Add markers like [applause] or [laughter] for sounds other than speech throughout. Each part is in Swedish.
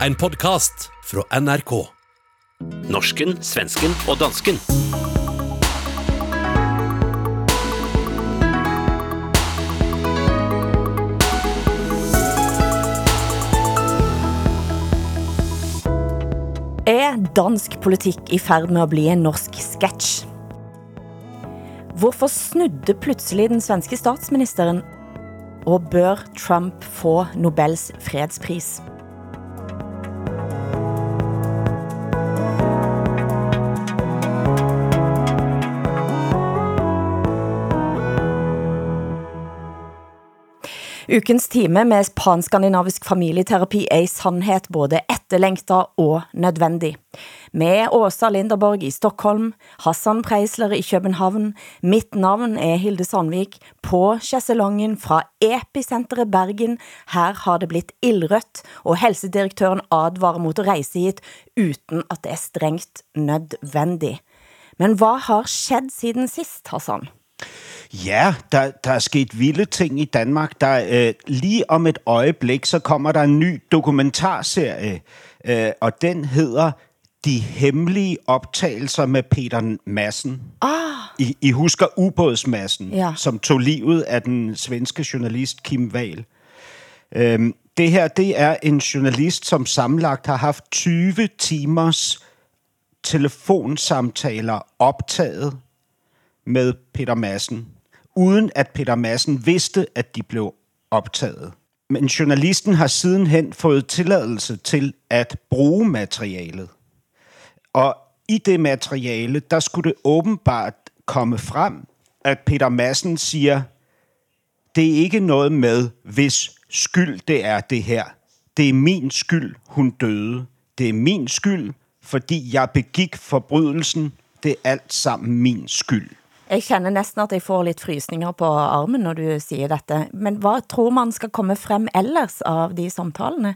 En podcast fra NRK. Norsken, svensken og dansken. Er dansk politikk i ferd med at bli en norsk sketch? Hvorfor snudde pludselig den svenske statsministeren? Og bør Trump få Nobels fredspris? Ukens time med panskandinavisk familieterapi är i sannhet både efterlängtad och nödvändig. Med Åsa Linderborg i Stockholm, Hassan Preisler i Köpenhamn, mitt namn är Hilde Sandvik, på Chesselongen från Epicenteret Bergen. Här har det blivit illrött och hälsodirektören advarar mot att resa hit, utan att det är strängt nödvändigt. Men vad har skett sedan sist, Hassan? Ja, der, der er sket vilde ting i Danmark. Der øh, lige om et øjeblik, så kommer der en ny dokumentarserie, øh, og den hedder De hemmelige optagelser med Peter Madsen. Ah, I, I husker ubådsmassen, Ja. som tog livet af den svenske journalist Kim Wahl. Øhm, det her, det er en journalist, som sammenlagt har haft 20 timers telefonsamtaler optaget med Peter Madsen, uden at Peter Madsen vidste, at de blev optaget. Men journalisten har sidenhen fået tilladelse til at bruge materialet. Og i det materiale, der skulle det åbenbart komme frem, at Peter Madsen siger, det er ikke noget med, hvis skyld det er det her. Det er min skyld, hun døde. Det er min skyld, fordi jeg begik forbrydelsen. Det er alt sammen min skyld. Jeg kender næsten at jeg får lidt frysninger på armen, når du siger dette. Men hvad tror man skal komme frem ellers av de samtalene?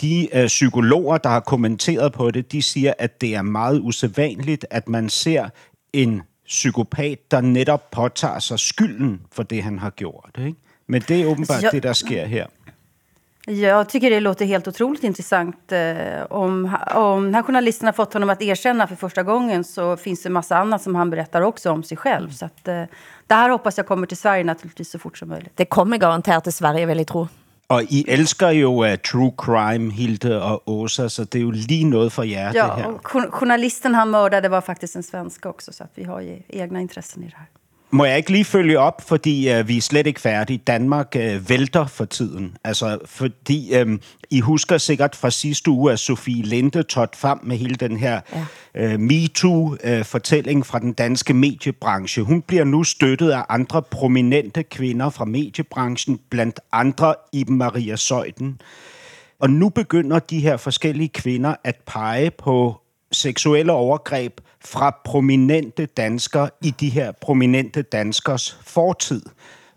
De øh, psykologer, der har kommenteret på det, de siger, at det er meget usædvanligt, at man ser en psykopat, der netop påtager sig skylden for det, han har gjort. Ikke? Men det er åbenbart Ja. det, der sker her. Jag tycker det låter helt otroligt intressant. Eh, om, om den här journalisten har fått honom att erkänna för första gången så finns det massa annat som han berättar också om sig själv. Så att, eh, det här hoppas jag kommer till Sverige naturligtvis så fort som möjligt. Det kommer garanteret til Sverige, vil jeg tro. Og I elsker jo uh, true crime, Hilde og Åsa, så det er jo lige noget for jer, det Ja, och jour- journalisten han mördade var faktiskt en svenska också. Så att vi har ju egna intressen i det här. Må jeg ikke lige følge op, fordi uh, vi er slet ikke færdige. Danmark uh, vælter for tiden. Altså, fordi um, I husker sikkert fra sidste uge, at Sofie Linde trådte frem med hele den her ja. uh, MeToo-fortælling fra den danske mediebranche. Hun bliver nu støttet af andre prominente kvinder fra mediebranchen, blandt andre Iben Maria Søjden. Og nu begynder de her forskellige kvinder at pege på seksuelle overgreb fra prominente danskere i de her prominente danskers fortid.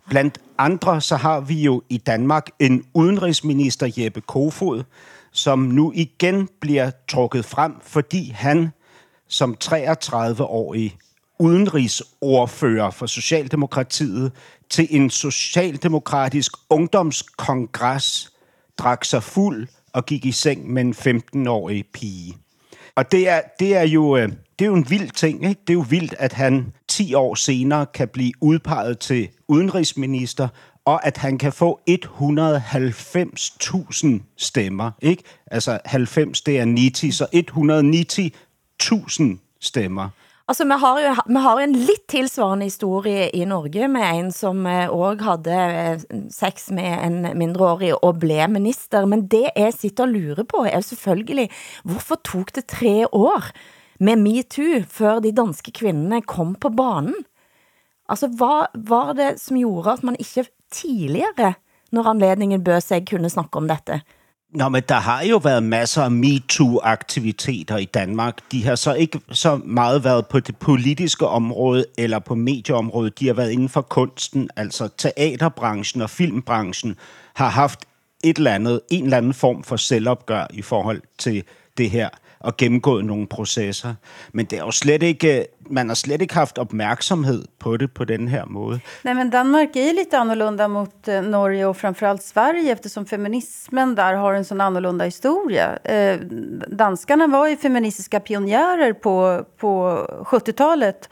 Blandt andre så har vi jo i Danmark en udenrigsminister Jeppe Kofod, som nu igen bliver trukket frem, fordi han som 33-årig udenrigsordfører for Socialdemokratiet til en socialdemokratisk ungdomskongres drak sig fuld og gik i seng med en 15-årig pige. Og det er, det er, jo, øh, det er jo en vild ting. Ikke? Det er jo vildt, at han 10 år senere kan blive udpeget til udenrigsminister, og at han kan få 190.000 stemmer. Ikke? Altså 90, det er 90, så 190.000 stemmer. Altså, vi har jo vi har jo en lidt tilsvarende historie i Norge med en som också også havde eh, sex med en mindreårig og blev minister. Men det jeg sitter og lurer på er jo selvfølgelig, hvorfor tog det tre år med MeToo, før de danske kvinnene kom på banen? Altså, hva var det som gjorde at man ikke tidligere, når anledningen bød seg, kunne snakke om dette? Nå, men der har jo været masser af MeToo-aktiviteter i Danmark. De har så ikke så meget været på det politiske område eller på medieområdet. De har været inden for kunsten, altså teaterbranchen og filmbranchen har haft et eller andet, en eller anden form for selvopgør i forhold til det her og gennemgået nogle processer. Men det er jo slet ikke, man har slet ikke haft opmærksomhed på det på den her måde. Nej, men Danmark är lite annorlunda mot eh, Norge och framförallt Sverige eftersom feminismen där har en sån annorlunda historia. Eh, danskarna var ju feministiska pionjärer på, på 70-talet.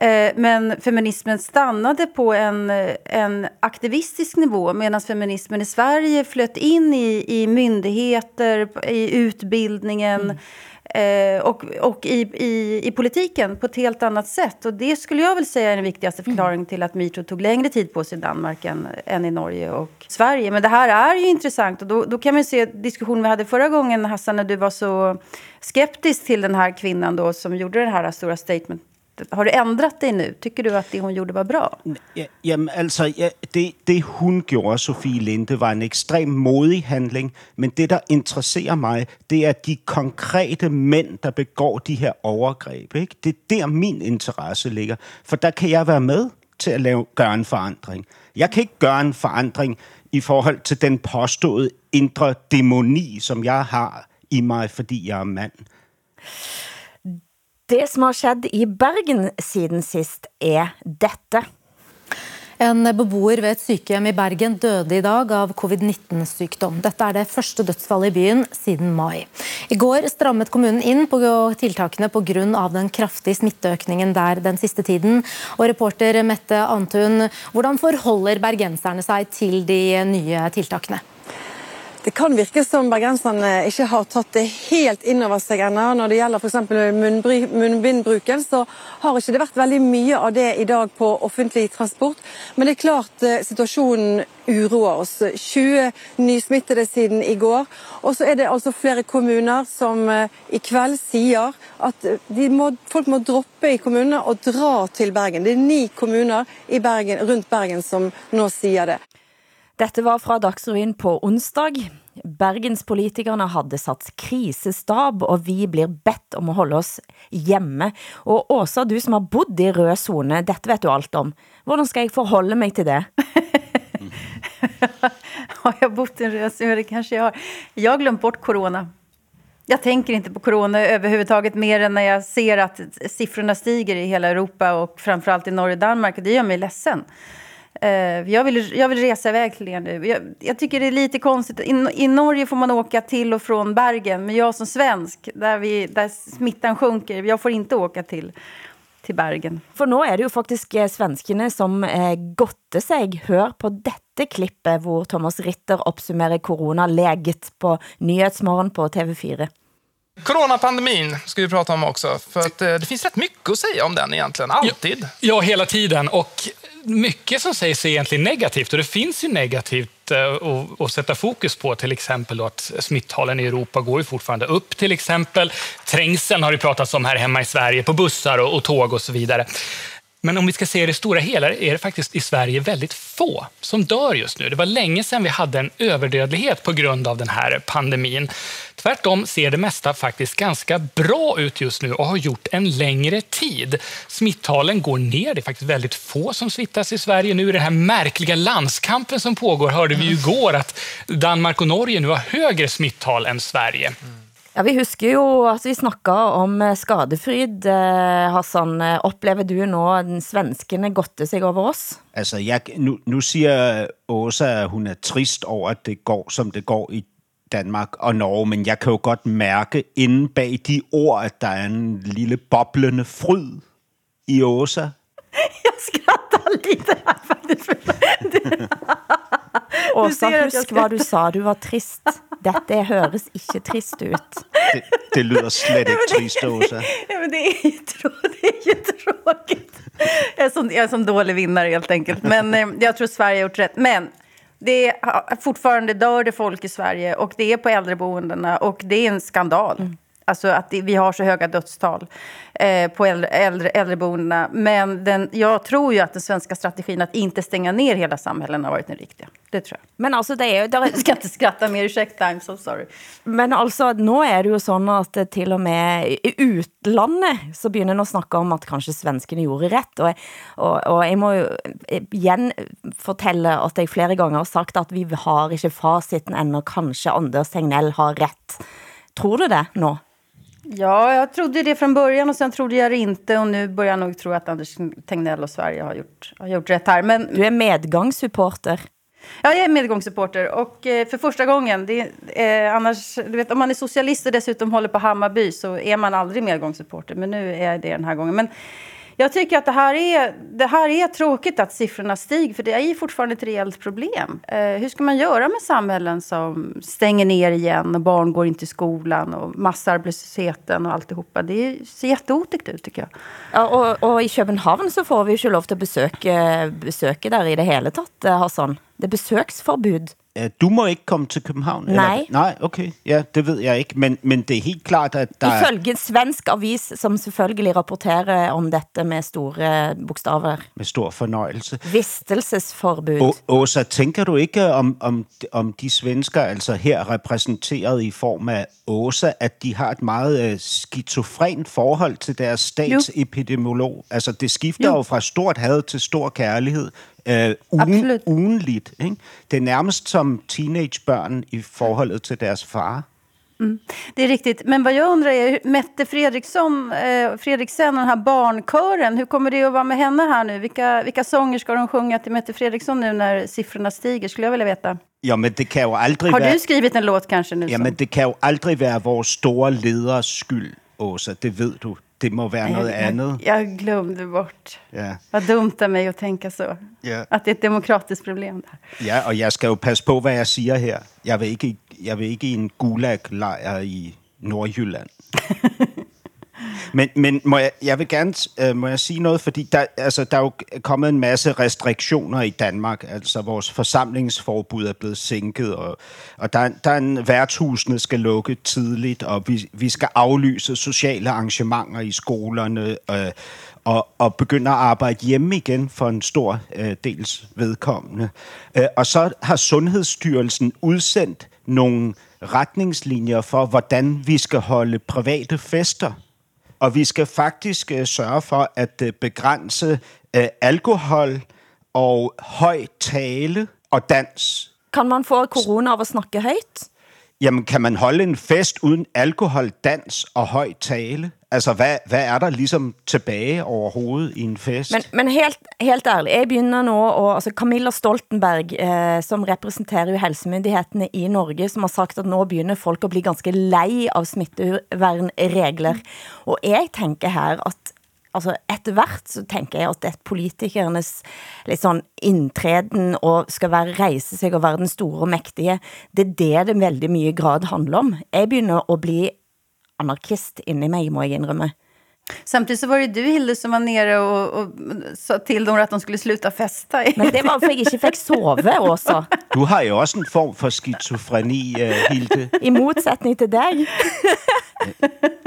Eh, men feminismen stannade på en, en aktivistisk nivå medan feminismen i Sverige flöt in i, i myndigheter, i utbildningen mm. Eh, och, och i, i, i, politiken på ett helt annat sätt. Och det skulle jag väl säga är den viktigaste mm. förklaringen mm. till att metoo tog längre tid på sig i Danmark än, än, i Norge och Sverige. Men det här är ju intressant och då, då kan man se diskussionen vi hade förra gången Hassan när du var så skeptisk till den här kvinnan då som gjorde det här stora statement har du ändrat dig nu? Tycker du att det hon gjorde var bra? Ja, jamen, alltså, ja, det, det hon gjorde, Sofie Linde, var en extremt modig handling. Men det, som intresserar mig, det är de konkreta män som begår de här övergreppen. Det är där min intresse ligger. för där kan jag vara med till att lave, göra en förändring. Jag kan inte göra en förändring i förhållande till den påstådda inre demoni som jag har i mig, för jag är man. Det som har skjedd i Bergen siden sist er dette. En beboer ved et sykehjem i Bergen døde i dag av covid-19-sykdom. Dette er det første dødsfallet i byen siden mai. I går strammet kommunen inn på tiltakene pga. den kraftige smitteøkningen der den siste tiden. Og reporter Mette Antun, hvordan forholder bergenserne seg til de nye tiltakene? Det kan virke som bergenserne eh, ikke har tatt det helt inn over seg ennå. Når det gjelder f.eks. munnbindbruken, så har ikke det vært veldig mye av det i dag på offentlig transport. Men det er klart eh, situasjonen uroer oss. 20 nysmittede siden i går. Og så er det altså flere kommuner som eh, i kveld sier at må, folk må droppe i kommunene og dra til Bergen. Det er ni kommuner Bergen, rundt Bergen som nå sier det. Dette var fra Dagsrevyen på onsdag. Bergenspolitikerne hadde satt krisestab, og vi blir bedt om å holde oss hjemme. Og Åsa, du som har bodd i rød zone, dette vet du alt om. Hvordan skal jeg forholde mig til det? [laughs] har jag bott i en röd zon? Det kanske jag har. Jag har glömt bort corona. Jag tänker inte på corona överhuvudtaget mer än när jag ser att siffrorna stiger i hela Europa och framförallt i Norge och Danmark. Det gör mig ledsen. Eh, jag, vill, jag vill resa iväg till er nu. Jag, jag tycker det är lite konstigt. I, I, Norge får man åka till och från Bergen. Men jag som svensk, där, vi, där smittan sjunker, jag får inte åka till, till Bergen. För nu är det ju faktiskt eh, svenskarna som eh, gotte sig. Hör på detta klippet hvor Thomas Ritter uppsummerar coronaläget på Nyhetsmorgon på TV4. Coronapandemin ska vi prata om också, för att eh, det finns rätt mycket att säga om den egentligen, alltid. Ja, ja hela tiden. Och mycket som sägs är egentligen negativt och det finns ju negativt eh, att sätta fokus på. Till exempel att smittalen i Europa går ju fortfarande upp till exempel. Trängseln har det pratats om här hemma i Sverige på bussar och, och tåg och så vidare. Men om vi ska se det stora hela är det faktiskt i Sverige väldigt få som dör just nu. Det var länge sedan vi hade en överdödlighet på grund av den här pandemin. Tvärtom ser det mesta faktiskt ganska bra ut just nu och har gjort en längre tid. Smittalen går ner. Det är faktiskt väldigt få som smittas i Sverige nu. Den här märkliga landskampen som pågår hörde vi ju igår att Danmark och Norge nu har högre smittal än Sverige. Ja, Vi husker jo at vi snakket om eh, skadefryd. Eh, Hassan, Upplever du nu den svenskene godte sig over oss? Altså, jeg, nu, nu siger Åsa, at hun er trist over, at det går, som det går i Danmark og Norge, men jeg kan jo godt mærke inde bag de ord, at der er en lille boblende fryd i Åsa. [laughs] Jeg skrattar lite här faktiskt. [laughs] Åsa, husk vad du sa. Du var trist. [laughs] Dette høres ikke trist ut. Det, det lyder slet ikke trist, Åsa. Ja, men är det är ju tråkigt. Jag är, som, jag är som dålig vinnare, helt enkelt. Men eh, jag tror Sverige har gjort rätt. Men det är, fortfarande dör det folk i Sverige och det är på äldreboendena och det är en skandal. Mm. Alltså att vi har så höga dödstal eh, på äldre, äldre, äldreboendena. Men den, jag tror ju att den svenska strategin att inte stänga ner hela samhällen har varit den riktiga. Det tror jag. Men alltså det är, jag [laughs] ska inte skratta mer, ursäkta, I'm so sorry. Men alltså, nu är det ju så att det till och med i utlandet så börjar att snacka om att kanske svenskarna gjorde rätt. Och, och, och jag måste ju igen fortälla att jag flera gånger har sagt att vi har inte faciten ännu, kanske Anders Tegnell har rätt Tror du det nå? Ja, jag trodde det från början och sen trodde jag det inte. Och nu börjar jag nog tro att Anders Tegnell och Sverige har gjort, har gjort rätt här. Men, Du är medgångssupporter. ja, jag är medgångssupporter och eh, för första gången. Det, eh, annars, du vet, om man är socialist och dessutom håller på Hammarby så är man aldrig medgångssupporter. Men nu är jag det den här gången. Men jag tycker att det här, är, det här är tråkigt att siffrorna stiger, för det är ju fortfarande ett reellt problem. Eh, hur ska man göra med samhällen som stänger ner igen och barn går inte i skolan och massarbetslösheten och alltihopa? Det ser jätteotäckt ut tycker jag. Ja, och, och, i Köpenhamn så får vi ju lov att besöka, eh, besöka där i det hela tatt, eh, Hassan. Det är besöksförbud. Du må ikke komme til København? Nej. Eller? Nej, okay. Ja, det ved jeg ikke. Men, men det er helt klart, at der er... Ifølge en svensk avis, som selvfølgelig rapporterer om dette med store bokstaver. Med stor fornøjelse. Vistelsesforbud. Åsa, tænker du ikke om, om, om de svensker, altså her repræsenteret i form af Åsa, at de har et meget øh, skizofrent forhold til deres statsepidemiolog? Altså, det skifter jo. Jo. jo fra stort had til stor kærlighed. Øh, ugen, ugenligt. Ikke? Det er nærmest som teenagebørn i forholdet til deres far. Det är riktigt. Men vad jag undrar är, Mette Fredriksson, eh, Fredriksen den här barnkören, hur kommer det att vara med henne här nu? Vilka, vilka sånger ska de sjunga till Mette Fredriksson nu när siffrorna stiger? Skulle jag vilja veta. Jo, men det kan jo aldrig Har du skrivit en låt kanske nu? Jamen, det kan jo aldrig være vores store leders skyld, Åsa. Det ved du. Det må være noget jag, andet. jag glömde bort. Ja. Vad dumt av mig att tänka så. Ja. Att det är ett demokratiskt problem. Där. ja, og jeg skal jo passe på, hvad jeg siger her. Jeg vil ikke, jeg vil ikke i en gulag-lejr i Nordjylland. [laughs] Men, men må jeg, jeg vil gerne øh, må jeg sige noget, fordi der, altså, der er jo kommet en masse restriktioner i Danmark. Altså vores forsamlingsforbud er blevet sænket, og, og der, der er en værtshusene skal lukke tidligt, og vi, vi skal aflyse sociale arrangementer i skolerne, øh, og, og begynde at arbejde hjemme igen for en stor øh, dels vedkommende. Øh, og så har Sundhedsstyrelsen udsendt nogle retningslinjer for, hvordan vi skal holde private fester. Og vi skal faktisk øh, sørge for at øh, begrænse øh, alkohol og høj tale og dans. Kan man få corona av att snakke högt? Jamen, kan man holde en fest uden alkohol, dans og høj tale? Altså, hvad, hvad er der ligesom tilbage overhovedet i en fest? Men, men helt, helt ærlig, jeg begynner nå, og, altså Camilla Stoltenberg, eh, som repræsenterer jo helsemyndighetene i Norge, som har sagt, at nå begynner folk at blive ganske lei av smittevernregler. Og jeg tænker her, at altså etter hvert så tænker jeg, at det er politikernes litt sånn indtreden og skal være, reise sig og være den store og mægtige, det er det det veldig mye grad handler om. Jeg begynner at bli anarkist inni mig, må jeg indrømme. Samtidigt så var det du, Hilde, som var nere och, och sa till dem att de skulle sluta festa. [laughs] Men det var for jeg ikke fik sove også. Du har jo også en form for skizofreni, uh, Hilde. I modsætning til dig.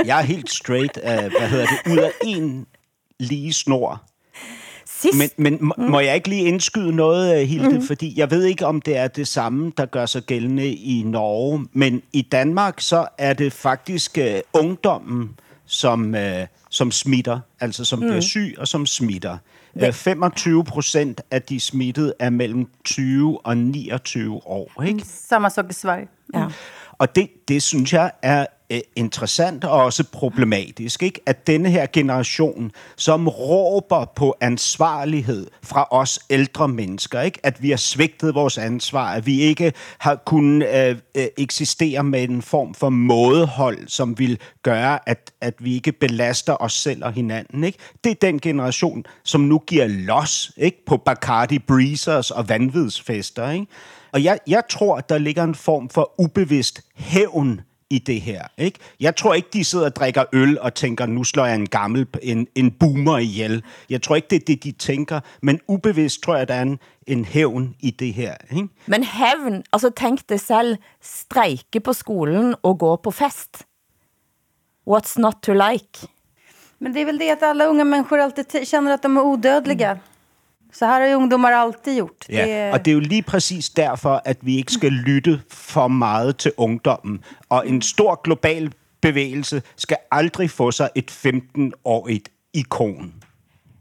Jeg er helt straight, uh, hvad hedder det, ud af en lige snor. Sidst, Men, men må, må jeg ikke lige indskyde noget, øh, Hilde? Mm. Fordi jeg ved ikke, om det er det samme, der gør sig gældende i Norge. Men i Danmark, så er det faktisk uh, ungdommen, som, uh, som smitter. Altså som mm. bliver syg og som smitter. Uh, 25 procent af de smittede er mellem 20 og 29 år. Ikke? Samma sak i Sverige. ja. Og det, det synes jeg er øh, interessant og også problematisk, ikke? at denne her generation, som råber på ansvarlighed fra os ældre mennesker, ikke? at vi har svigtet vores ansvar, at vi ikke har kunnet øh, øh, eksistere med en form for mådehold, som vil gøre, at, at vi ikke belaster os selv og hinanden. Ikke? Det er den generation, som nu giver los ikke? på Bacardi Breezers og vanvidsfester. Ikke? Og jeg, jeg tror, at der ligger en form for ubevidst hævn i det her. Ikke? Jeg tror ikke, de sidder og drikker øl og tænker, nu slår jeg en gammel, en, en boomer ihjel. Jeg tror ikke, det er det, de tænker. Men ubevidst tror jeg, der er en, en hævn i det her. Ikke? Men hævn, altså tænk dig selv, strejke på skolen og gå på fest. What's not to like? Men det är väl det att alla unga människor alltid känner att de är odödliga. Så här har ju ungdomar alltid gjort. Ja, Det- og det er jo lige præcis derfor, at vi ikke skal lytte for meget til ungdommen. Og en stor global bevægelse skal aldrig få sig et 15-årigt ikon.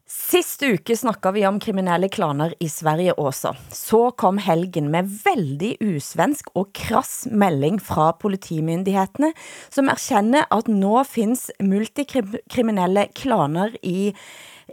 Sist uke snakka vi om kriminelle klaner i Sverige også. Så kom helgen med veldig usvensk og krass melding fra politimyndighetene, som erkjenner at nå finns multikriminelle klaner i,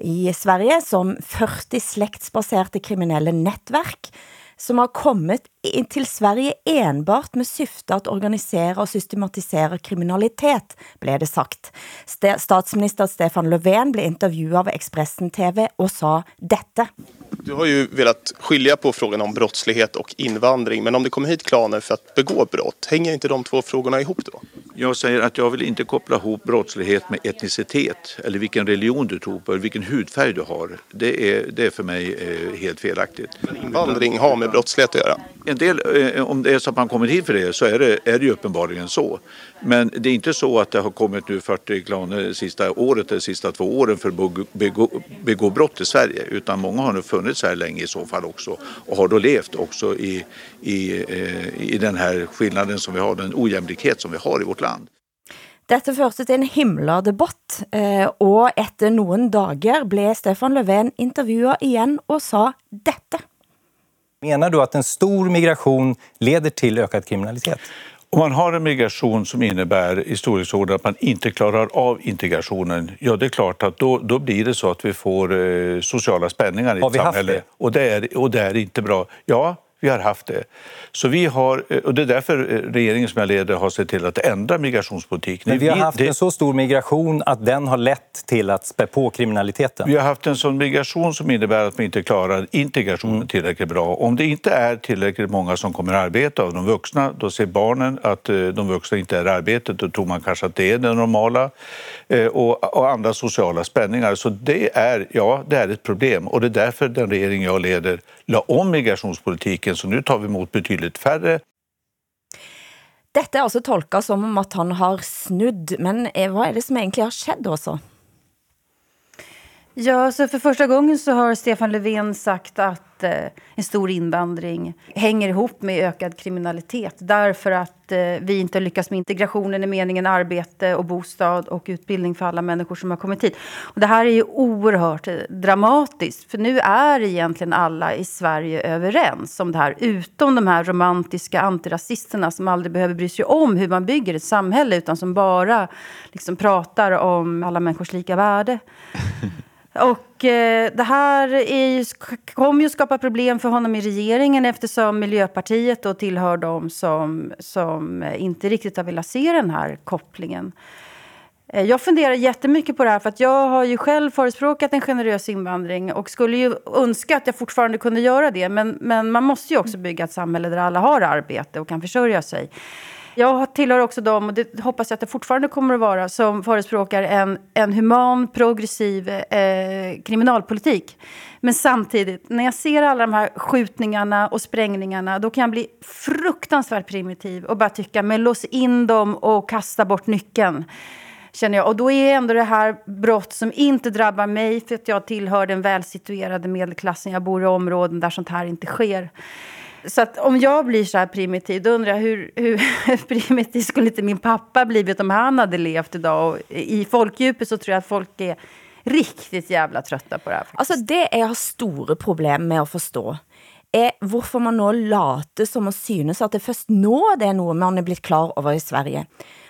i Sverige, som 40 slektsbaserte kriminelle nettverk, som har kommit till Sverige enbart med syfte att organisera och systematisera kriminalitet, blev det sagt. St statsminister Stefan Löfven blev intervjuad av Expressen TV och sa detta. Du har ju velat skilja på frågan om brottslighet och invandring, men om det kommer hit klaner för att begå brott, hänger inte de två frågorna ihop då? Jag säger att jag vill inte koppla ihop brottslighet med etnicitet eller vilken religion du tror på eller vilken hudfärg du har. Det är, det är för mig eh, helt felaktigt. Men invandring har med brottslighet att göra? En del, eh, om det är så att man kommer hit för det så är det, är det ju uppenbarligen så. Men det är inte så att det har kommit nu 40 klaner sista året eller sista två åren för att begå, begå brott i Sverige. Utan många har nu funnits här länge i så fall också och har då levt också i, i, eh, i den här skillnaden som vi har, den ojämlikhet som vi har i vårt land. Dette førte til en himla debatt, eh, og etter noen dager blev Stefan Löfven intervjuad igen och sa detta. Menar du att en stor migration leder till ökad kriminalitet? Om man har en migration som innebär i storleksordning att man inte klarar av integrationen, ja det är klart att då, då blir det så att vi får eh, sociala spänningar i vi samhälle. Och, det är, och det är inte bra. Ja, vi har haft det. Så vi har, eh, och det är därför eh, regeringen som jag leder har sett till att ändra migrationspolitiken. Men vi har haft en så stor migration att den har lett till att spä på kriminaliteten. Vi har haft en sån migration som innebär att man inte klarar integrationen mm. tillräckligt bra. Om det inte är tillräckligt många som kommer att arbeta av de vuxna, då ser barnen att eh, de vuxna inte är i arbetet. Då tror man kanske att det är det normala. Och, och andra sociala spänningar. Så det är, ja, det är ett problem. Och det är därför den regering jag leder la om migrationspolitiken så nu tar vi emot betydligt färre. Detta är alltså tolkat som om att han har snudd, men eh, vad är det som egentligen har skett också? Ja, så för första gången så har Stefan Löfven sagt att eh, en stor invandring hänger ihop med ökad kriminalitet därför att eh, vi inte lyckas med integrationen i meningen arbete och bostad och utbildning för alla människor som har kommit hit. Och det här är ju oerhört eh, dramatiskt för nu är egentligen alla i Sverige överens om det här utom de här romantiska antirasisterna som aldrig behöver bry sig om hur man bygger ett samhälle utan som bara liksom pratar om alla människors lika värde. [laughs] Och eh, det här är, kommer ju skapa problem för honom i regeringen eftersom Miljöpartiet då tillhör dem som, som eh, inte riktigt har velat se den här kopplingen. Eh, jag funderar jättemycket på det här för att jag har ju själv förespråkat en generös invandring och skulle ju önska att jag fortfarande kunde göra det. Men, men man måste ju också bygga ett samhälle där alla har arbete och kan försörja sig. Jag tillhör också dem, och det hoppas jag att det fortfarande kommer att vara, som förespråkar en, en human, progressiv eh, kriminalpolitik. Men samtidigt, när jag ser alla de här skjutningarna och sprängningarna, då kan jag bli fruktansvärt primitiv och bara tycka, men lås in dem och kasta bort nyckeln. Känner jag. Och då är ändå det här brott som inte drabbar mig för att jag tillhör den välsituerade medelklassen. Jag bor i områden där sånt här inte sker. Så att om jag blir så här primitiv, då undrar jag hur, hur [laughs] primitiv skulle inte min pappa blivit om han hade levt idag? Och I folkdjupet så tror jag att folk är riktigt jävla trötta på det här. Alltså det jag har stora problem med att förstå är varför man nu låter som att synes att det först nu det är något man är blivit klar över i Sverige.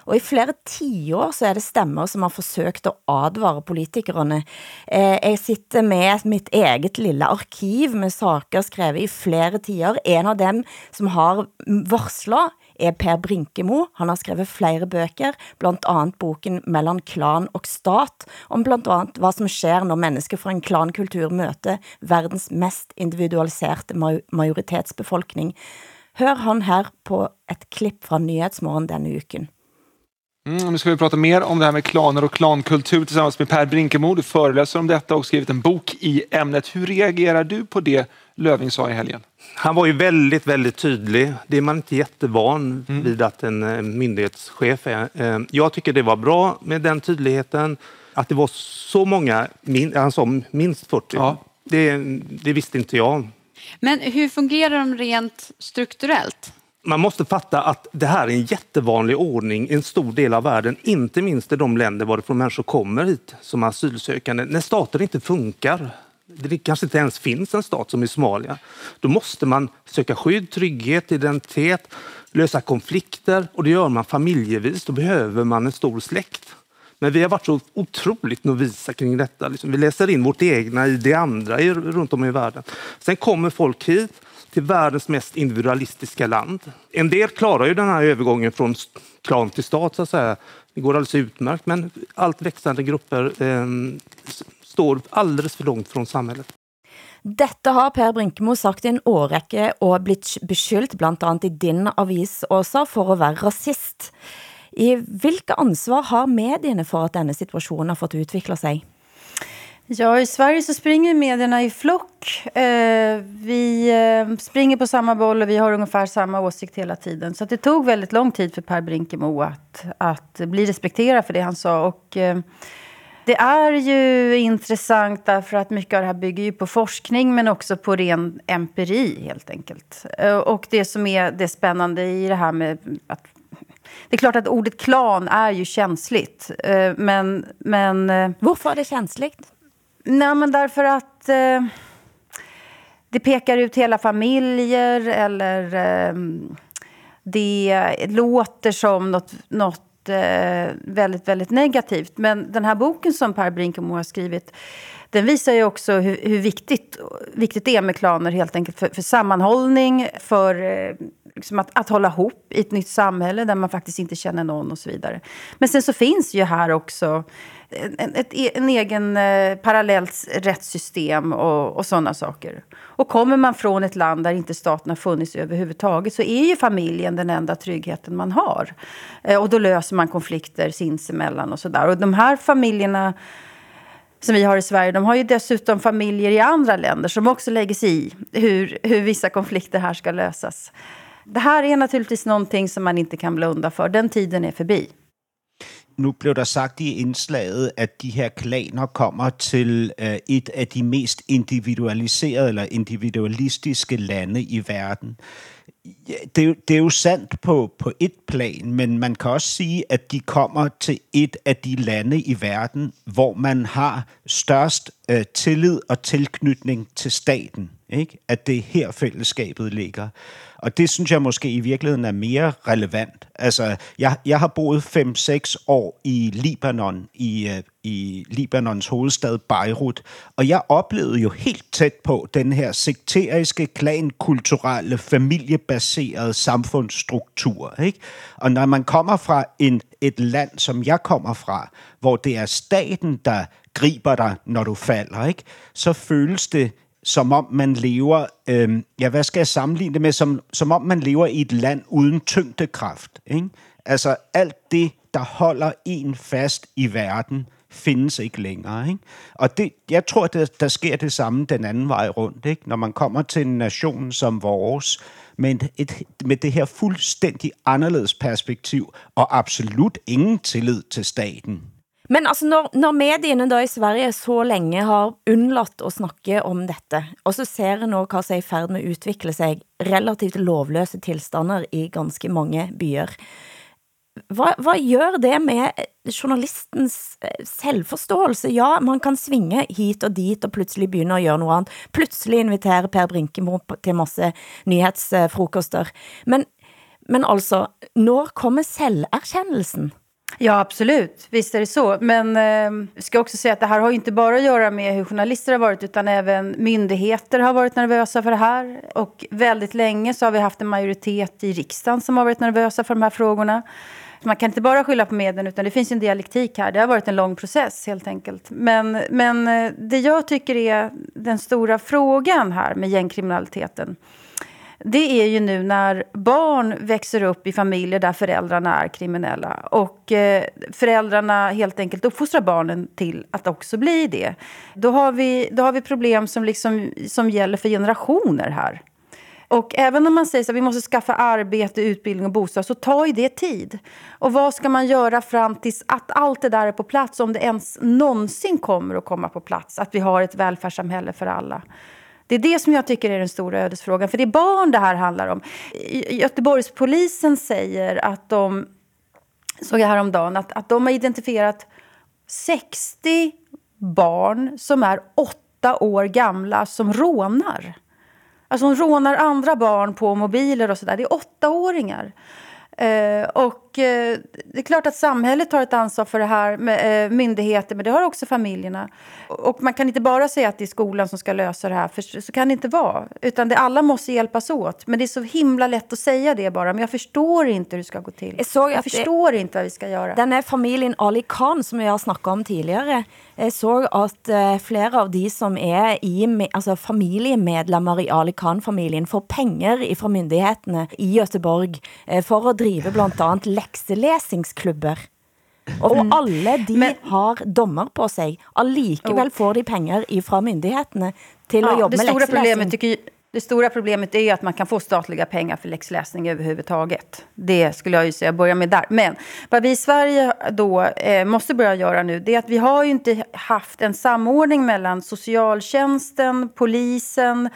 Og i flere tiår så er det stemmer som har forsøkt å advare politikerne. Jag jeg sitter med mitt eget lille arkiv med saker skrevet i flere tider. En av dem som har varslat er Per Brinkemo. Han har skrevet flere bøker, blant annet boken Mellom klan og stat, om blant annet hva som skjer når mennesker fra en klankultur møter verdens mest individualiserte majoritetsbefolkning. Hør han her på et klipp fra Nyhetsmorgen denne uken. Mm, nu ska vi prata mer om det här med klaner och klankultur tillsammans med Per Brinkemo. Du föreläser om detta och skrivit en bok i ämnet. Hur reagerar du på det Löving sa i helgen? Han var ju väldigt, väldigt tydlig. Det är man inte jättevan mm. vid att en eh, myndighetschef är. Eh, jag tycker det var bra med den tydligheten. Att det var så många, han sa minst 40. Ja. Det, det visste inte jag. Men hur fungerar de rent strukturellt? Man måste fatta att det här är en jättevanlig ordning i en stor del av världen, inte minst i de länder varifrån människor kommer hit som asylsökande. När stater inte funkar, det kanske inte ens finns en stat som i Somalia, då måste man söka skydd, trygghet, identitet, lösa konflikter och det gör man familjevis. Då behöver man en stor släkt. Men vi har varit så otroligt novisa kring detta. Liksom, vi läser in vårt egna i det andra runt om i världen. Sen kommer folk hit till världens mest individualistiska land. En del klarar ju den här övergången från klan till stat, så att säga. Det går alldeles utmärkt, men allt växande grupper eh, står alldeles för långt från samhället. Detta har Per Brinkemo sagt i en årrække och blivit beskyldt bland annat i din avis også för att vara rasist. I vilka ansvar har medierna för att denna situation har fått utveckla sig? Ja, i Sverige så springer medierna i flock. Eh, vi eh, springer på samma boll och vi har ungefär samma åsikt hela tiden. Så det tog väldigt lång tid för Per Brinkemo att, att bli respekterad för det han sa. Och, eh, det är ju intressant därför att mycket av det här bygger ju på forskning men också på ren empiri helt enkelt. Eh, och det som är det spännande i det här med att det är klart att ordet klan är ju känsligt. Eh, men, men... Eh, Varför är det känsligt? Nej, men därför att eh, det pekar ut hela familjer eller eh, det låter som något, något eh, väldigt, väldigt negativt. Men den här boken som Per Brinkemo har skrivit den visar ju också hur, hur, viktigt, viktigt det är med klaner helt enkelt för, för sammanhållning, för eh, liksom att, att hålla ihop i ett nytt samhälle där man faktiskt inte känner någon och så vidare. Men sen så finns ju här också en, ett, e, en egen eh, parallellt rättssystem och, och sådana saker. Och kommer man från ett land där inte staten har funnits överhuvudtaget så är ju familjen den enda tryggheten man har. Eh, och då löser man konflikter sinsemellan och sådär. Och de här familjerna som vi har i Sverige, de har ju dessutom familjer i andra länder som också lägger sig i hur, hur vissa konflikter här ska lösas. Det här är naturligtvis någonting som man inte kan blunda för. Den tiden är förbi. Nu blev der sagt i indslaget, at de her klaner kommer til øh, et af de mest individualiserede eller individualistiske lande i verden. Ja, det, det er jo sandt på, på et plan, men man kan også sige, at de kommer til et af de lande i verden, hvor man har størst øh, tillid og tilknytning til staten. Ikke? At det er her fællesskabet ligger. Og det synes jeg måske i virkeligheden er mere relevant. Altså, jeg, jeg har boet 5-6 år i Libanon, i, øh, i Libanons hovedstad Beirut, og jeg oplevede jo helt tæt på den her sekteriske, klankulturelle, familiebaserede samfundsstruktur. Ikke? Og når man kommer fra en, et land, som jeg kommer fra, hvor det er staten, der griber dig, når du falder, ikke? så føles det som om man lever, øh, ja, hvad skal jeg sammenligne det med, som, som om man lever i et land uden tyngdekraft. Ikke? Altså alt det, der holder en fast i verden, findes ikke længere. Ikke? Og det, jeg tror, der, der sker det samme den anden vej rundt. Ikke? Når man kommer til en nation som vores, med, et, med det her fuldstændig anderledes perspektiv, og absolut ingen tillid til staten. Men altså, når, når mediene da i Sverige så länge har unnlatt å snakke om dette, og så ser en nå hva som er i ferd med å utvikle seg, relativt lovløse tilstander i ganske mange byer, Vad hvad gør det med journalistens eh, selvforståelse? Ja, man kan svinge hit og dit og plötsligt begynne å gjøre noe annet. Plutselig invitere Per Brinkemo til masse nyhetsfrokoster. Men, men altså, når kommer selverkjennelsen? Ja, absolut. Visst är det så. Men eh, jag ska också säga att det här har inte bara att göra med hur journalister har varit utan även myndigheter har varit nervösa för det här. Och väldigt länge så har vi haft en majoritet i riksdagen som har varit nervösa för de här frågorna. Man kan inte bara skylla på medien utan det finns en dialektik här. Det har varit en lång process helt enkelt. Men, men eh, det jag tycker är den stora frågan här med gängkriminaliteten det är ju nu när barn växer upp i familjer där föräldrarna är kriminella och eh, föräldrarna helt enkelt uppfostrar barnen till att också bli det. Då har vi, då har vi problem som, liksom, som gäller för generationer här. Och även om man säger att vi måste skaffa arbete, utbildning och bostad så tar ju det tid. Och vad ska man göra fram tills att allt det där är på plats, om det ens någonsin kommer att komma på plats, att vi har ett välfärdssamhälle för alla? Det är det som jag tycker är den stora ödesfrågan. För det är barn det här handlar om. Göteborgspolisen säger att de, såg jag häromdagen, att, att de har identifierat 60 barn som är åtta år gamla som rånar. Alltså de rånar andra barn på mobiler och sådär. Det är åttaåringar. Eh, och eh, det är klart att samhället har ett ansvar för det här, med, eh, myndigheter, men det har också familjerna. Och man kan inte bara säga att det är skolan som ska lösa det här, för så kan det inte vara. Utan det, alla måste hjälpas åt. Men det är så himla lätt att säga det bara, men jag förstår inte hur det ska gå till. Jag, såg jag förstår det, inte vad vi ska göra. Den här familjen Ali Khan, som vi har snackat om tidigare, jag såg att uh, flera av de som är i, alltså familjemedlemmar i Ali Khan-familjen får pengar från myndigheterna i Göteborg uh, för att driva bland annat läxeläsningsklubbar. Och mm. alla de Men, har domar på sig. Allikevel får de pengar ifrån myndigheterna till ja, att jobba med stora problemet tycker det stora problemet är att man kan få statliga pengar för läxläsning överhuvudtaget. Det skulle jag ju säga, börja med där. Men vad vi i Sverige då eh, måste börja göra nu, det är att vi har ju inte haft en samordning mellan socialtjänsten, polisen,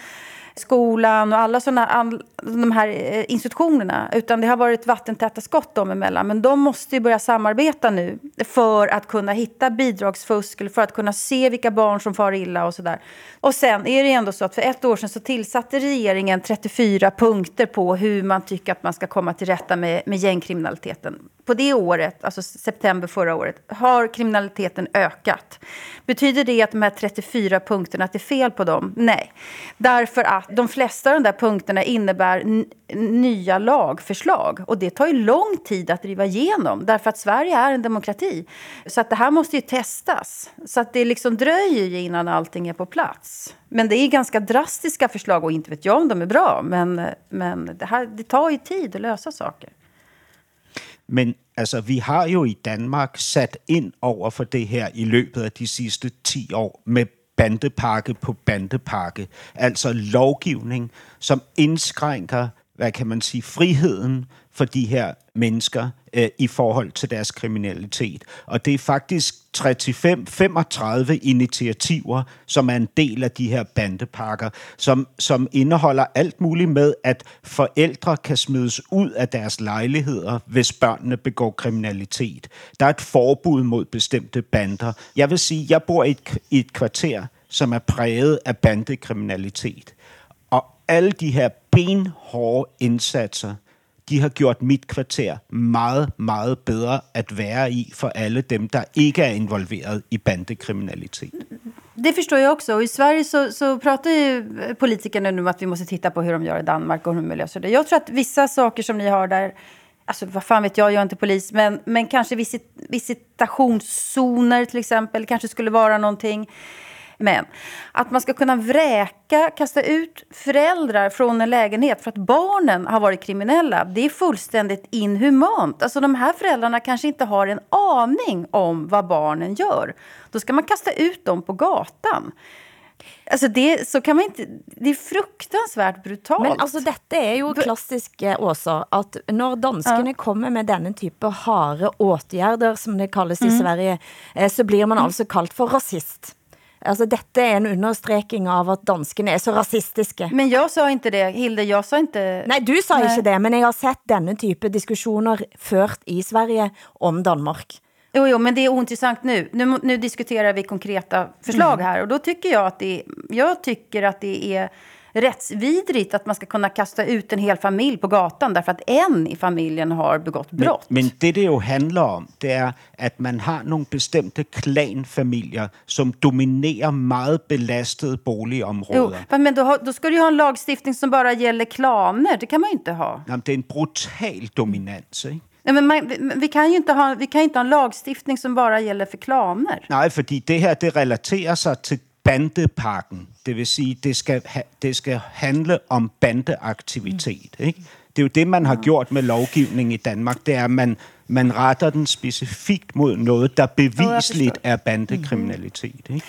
skolan och alla såna, all, de här eh, institutionerna. Utan det har varit vattentäta skott dem emellan. Men de måste ju börja samarbeta nu för att kunna hitta bidragsfusk eller för att kunna se vilka barn som far illa och sådär. Och sen är det ändå så att för ett år sedan så tillsatte regeringen 34 punkter på hur man tycker att man ska komma till rätta med, med gängkriminaliteten. På det året, alltså september förra året, har kriminaliteten ökat. Betyder det att de här 34 punkterna, att det är fel på dem? Nej. Därför att de flesta av de där punkterna innebär nya lagförslag. Och det tar ju lång tid att driva igenom, därför att Sverige är en demokrati. Så att det här måste ju testas. Så att det liksom dröjer ju innan allting är på plats. Men det är ganska drastiska förslag och inte vet jag om de är bra. Men, men det, här, det tar ju tid att lösa saker. Men altså, vi har ju i Danmark satt in över för det här i løbet av de senaste tio åren. med bandepakke på bandepakke. Altså lovgivning, som indskrænker, hvad kan man sige, friheden for de her mennesker øh, i forhold til deres kriminalitet. Og det er faktisk 35-35 initiativer, som er en del af de her bandepakker, som, som indeholder alt muligt med, at forældre kan smides ud af deres lejligheder, hvis børnene begår kriminalitet. Der er et forbud mod bestemte bander. Jeg vil sige, jeg bor i et, i et kvarter, som er præget af bandekriminalitet. Og alle de her benhårde indsatser, de har gjort mit kvarter meget, meget bedre at være i för alla dem, der inte är involverade i bandekriminalitet. Det förstår jag också. Och I Sverige så, så pratar ju eh, politikerna nu om att vi måste titta på hur de gör i Danmark och hur de löser det. Jag tror att vissa saker som ni har där, alltså vad fan vet jag, jag är inte polis, men, men kanske visit, visitationszoner till exempel, kanske skulle vara någonting. Men att man ska kunna vräka, kasta ut föräldrar från en lägenhet för att barnen har varit kriminella, det är fullständigt inhumant. Alltså de här föräldrarna kanske inte har en aning om vad barnen gör. Då ska man kasta ut dem på gatan. Alltså det, så kan man inte, det är fruktansvärt brutalt. Men alltså detta är ju klassiskt också, att när danskarna ja. kommer med denna typ av harde åtgärder, som det kallas i mm. Sverige, eh, så blir man mm. alltså kallad för rasist. Alltså detta är en understreking av att danskarna är så rasistiska. Men jag sa inte det, Hilde. Jag sa inte... Nej, du sa Nej. inte det, men jag har sett denna typ av diskussioner fört i Sverige om Danmark. Jo, jo, men det är ointressant nu. nu. Nu diskuterar vi konkreta förslag mm. här och då tycker jag att det, jag tycker att det är rättsvidrigt att man ska kunna kasta ut en hel familj på gatan därför att en i familjen har begått brott. Men, men det det ju handlar om, det är att man har några bestämda klanfamiljer som dominerar mycket belastade boligområden. Jo, men då, då ska du ju ha en lagstiftning som bara gäller klaner. Det kan man ju inte ha. Ja, det är en brutal dominans. Inte? Ja, men man, vi, kan ju inte ha, vi kan inte ha en lagstiftning som bara gäller för klaner. Nej, för det här det relaterar sig till bandepakken. Det vil sige, det skal, ha, det skal handle om bandeaktivitet. Mm. Ikke? Det er jo det, man har gjort med lovgivning i Danmark. Det er, at man, man retter den specifikt mod noget, der bevisligt er bandekriminalitet. Ikke?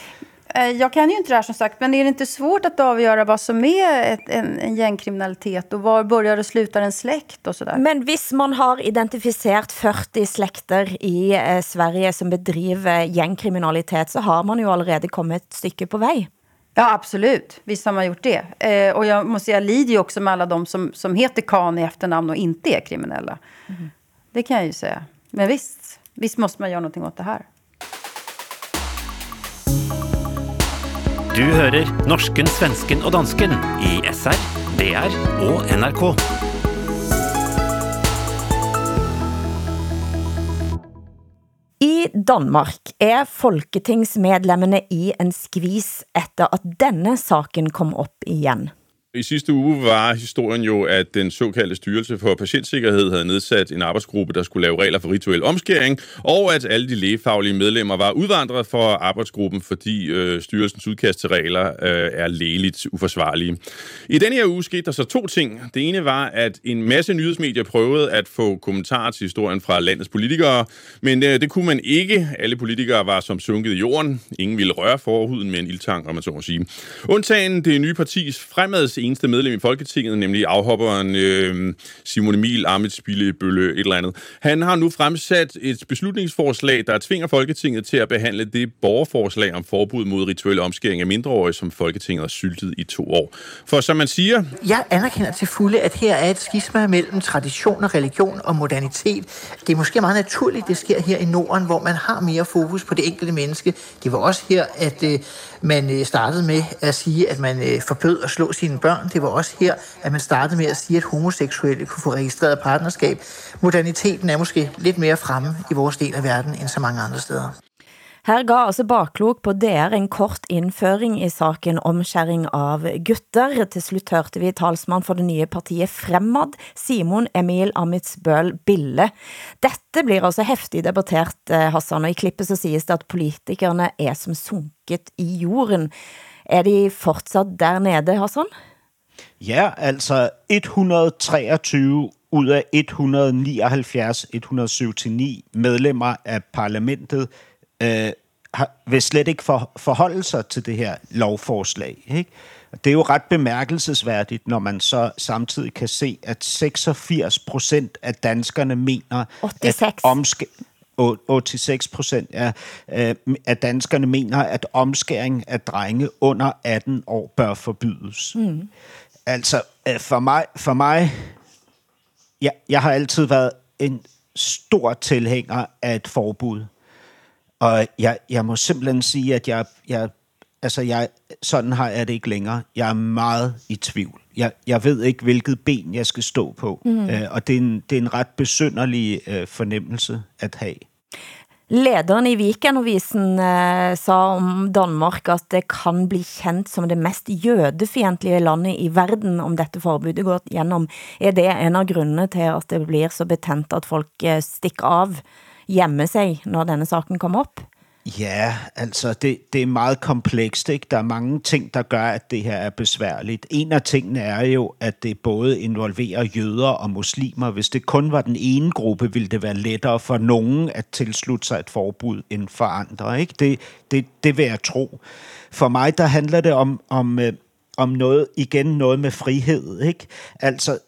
Eh, jag kan ju inte det här som sagt, men är det inte svårt att avgöra vad som är ett, en, en gängkriminalitet och var börjar och slutar en släkt och sådär? Men hvis man har identifierat 40 släkter i eh, Sverige som bedriver gängkriminalitet så har man ju allerede kommit ett stycke på väg. Ja, absolut. Visst har man gjort det. Eh, och jag måste säga, jag lider ju också med alla de som, som heter Khan i efternamn och inte är kriminella. Mm. Det kan jag ju säga. Men visst, visst måste man göra någonting åt det här. Du hører norsken, svensken og dansken i SR, DR og NRK. I Danmark är folketingsmedlemmarna i en skvis efter att denna saken kom upp igen. I sidste uge var historien jo, at den såkaldte Styrelse for Patientsikkerhed havde nedsat en arbejdsgruppe, der skulle lave regler for rituel omskæring, og at alle de lægefaglige medlemmer var udvandret fra arbejdsgruppen, fordi øh, styrelsens udkast til regler øh, er lægeligt uforsvarlige. I denne her uge skete der så to ting. Det ene var, at en masse nyhedsmedier prøvede at få kommentarer til historien fra landets politikere, men øh, det kunne man ikke. Alle politikere var som sunket i jorden. Ingen ville røre forhuden med en ildtang, om man så må sige. Undtagen det nye partis fremads eneste medlem i Folketinget, nemlig afhopperen øh, Simon Emil Amitsbille Bølle et eller andet. Han har nu fremsat et beslutningsforslag, der tvinger Folketinget til at behandle det borgerforslag om forbud mod rituel omskæring af mindreårige, som Folketinget har syltet i to år. For som man siger... Jeg anerkender til fulde, at her er et skisma mellem tradition og religion og modernitet. Det er måske meget naturligt, det sker her i Norden, hvor man har mere fokus på det enkelte menneske. Det var også her, at øh, man øh, startede med at sige, at man øh, forbød at slå sine børn. Det var også her, at man startede med at sige, at homoseksuelle kunne få registreret partnerskab. Moderniteten er måske lidt mere fremme i vores del af verden end så mange andre steder. Her gav altså Baklok på DR en kort indføring i saken omskæring av gutter. Til slut hørte vi talsmann for det nye partiet Fremad, Simon Emil Amitsbøl Bille. Dette blir altså heftig debattert, eh, Hassan, og i klippet så siges det at politikerne er som sunket i jorden. Er de fortsat der nede, Hassan? Ja, altså 123 ud af 179, 107-9 medlemmer af parlamentet øh, vil slet ikke for, forholde sig til det her lovforslag. Ikke? Det er jo ret bemærkelsesværdigt, når man så samtidig kan se, at 86 procent af danskerne mener, 86. at omske 86 procent af, øh, af danskerne mener, at omskæring af drenge under 18 år bør forbydes. Mm. Altså, øh, for mig, for mig jeg, jeg har altid været en stor tilhænger af et forbud. Og jeg, jeg må simpelthen sige, at jeg, jeg, altså jeg, sådan har jeg det ikke længere. Jeg er meget i tvivl. Jeg, jeg ved ikke, hvilket ben jeg skal stå på. Mm. Øh, og det er, en, det er en ret besynderlig øh, fornemmelse at have. Lederen i Weekendavisen eh, sa om Danmark att det kan bli känt som det mest jødefientlige landet i världen om detta forbudet går igenom. Är det en av grunderna till att det blir så betent att folk eh, stikker av, gjemmer sig, när denne saken kommer upp? Ja, altså det, det er meget komplekst. Ikke? Der er mange ting, der gør, at det her er besværligt. En af tingene er jo, at det både involverer jøder og muslimer. Hvis det kun var den ene gruppe, ville det være lettere for nogen at tilslutte sig et forbud end for andre. Ikke? Det, det, det vil jeg tro. For mig, der handler det om, om, øh, om noget, igen noget med frihed. Ikke? Altså,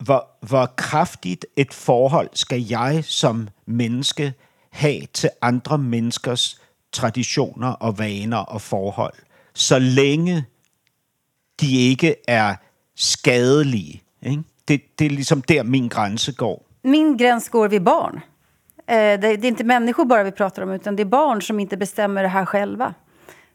hvor, hvor kraftigt et forhold skal jeg som menneske have til andre menneskers traditioner og vaner og forhold, så længe de ikke er skadelige. Ikke? Det, det är liksom där min gräns går. Min gräns går vid barn. Eh, det, det är inte människor bara vi pratar om, utan det är barn som inte bestämmer det här själva.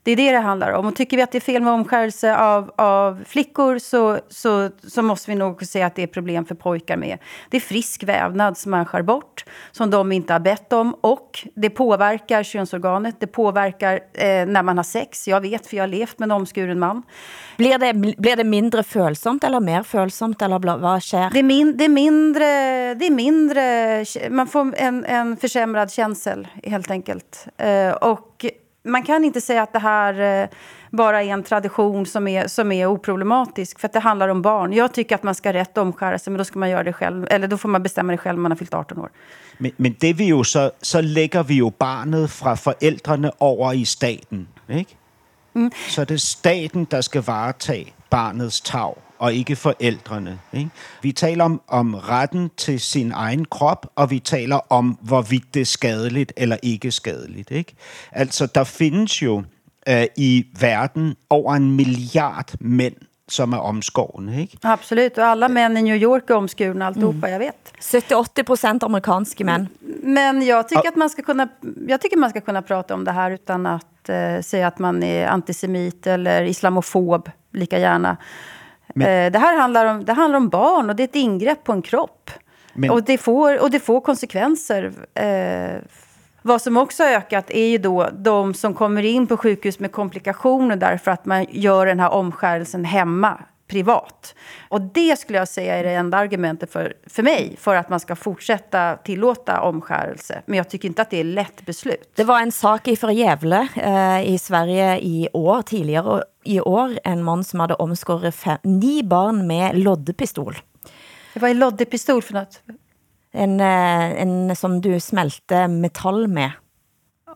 Det är det det handlar om. Och tycker vi att det är fel med omskärelse av, av flickor så, så, så måste vi nog säga att det är problem för pojkar med. Det är frisk vävnad som man skär bort, som de inte har bett om. Och det påverkar könsorganet, det påverkar eh, när man har sex. Jag vet, för jag har levt med en omskuren man. Blir det, blir det mindre følsomt eller mer følsomt, eller vad sker? Det är, min, det är mindre, det är mindre, man får en, en försämrad känsel helt enkelt. Eh, och man kan inte säga att det här eh, bara är en tradition som är, som är oproblematisk, för att det handlar om barn. Jag tycker att man ska rätt omskära sig, men då ska man göra det själv, eller då får man bestämma det själv när man har fyllt 18 år. Men, men det vi jo så, så lægger vi jo barnet fra forældrene over i staten, ikke? Mm. Så det er staten, der skal varetage barnets tag og ikke forældrene. Ikke? Vi taler om, om retten til sin egen krop, og vi taler om, hvorvidt det er skadeligt eller ikke skadeligt. Ikke? Altså, der findes jo øh, i verden over en milliard mænd, som er omskårne. Ikke? Absolut, och alla män i New York är omskurna alltihopa, jag vet. 70-80 procent amerikanske män. Men jag tycker, att man ska kunna, jag tycker man ska kunna prata om det här utan att eh, säga att man är antisemit eller islamofob lika gärna. Eh, det här handlar om, det handlar om barn och det är ett ingrepp på en kropp. Men- Och, det får, och det får konsekvenser. Eh, vad som också har ökat är ju då de som kommer in på sjukhus med komplikationer därför att man gör den här omskärelsen hemma, privat. Och det skulle jag säga är det enda argumentet för, för mig för att man ska fortsätta tillåta omskärelse. Men jag tycker inte att det är lätt beslut. Det var en sak i Gävle eh, i Sverige i år, tidigare i år, en man som hade omskåret fem, nio barn med loddepistol. Vad är loddepistol för något? En, eh, en som du smälte metall med.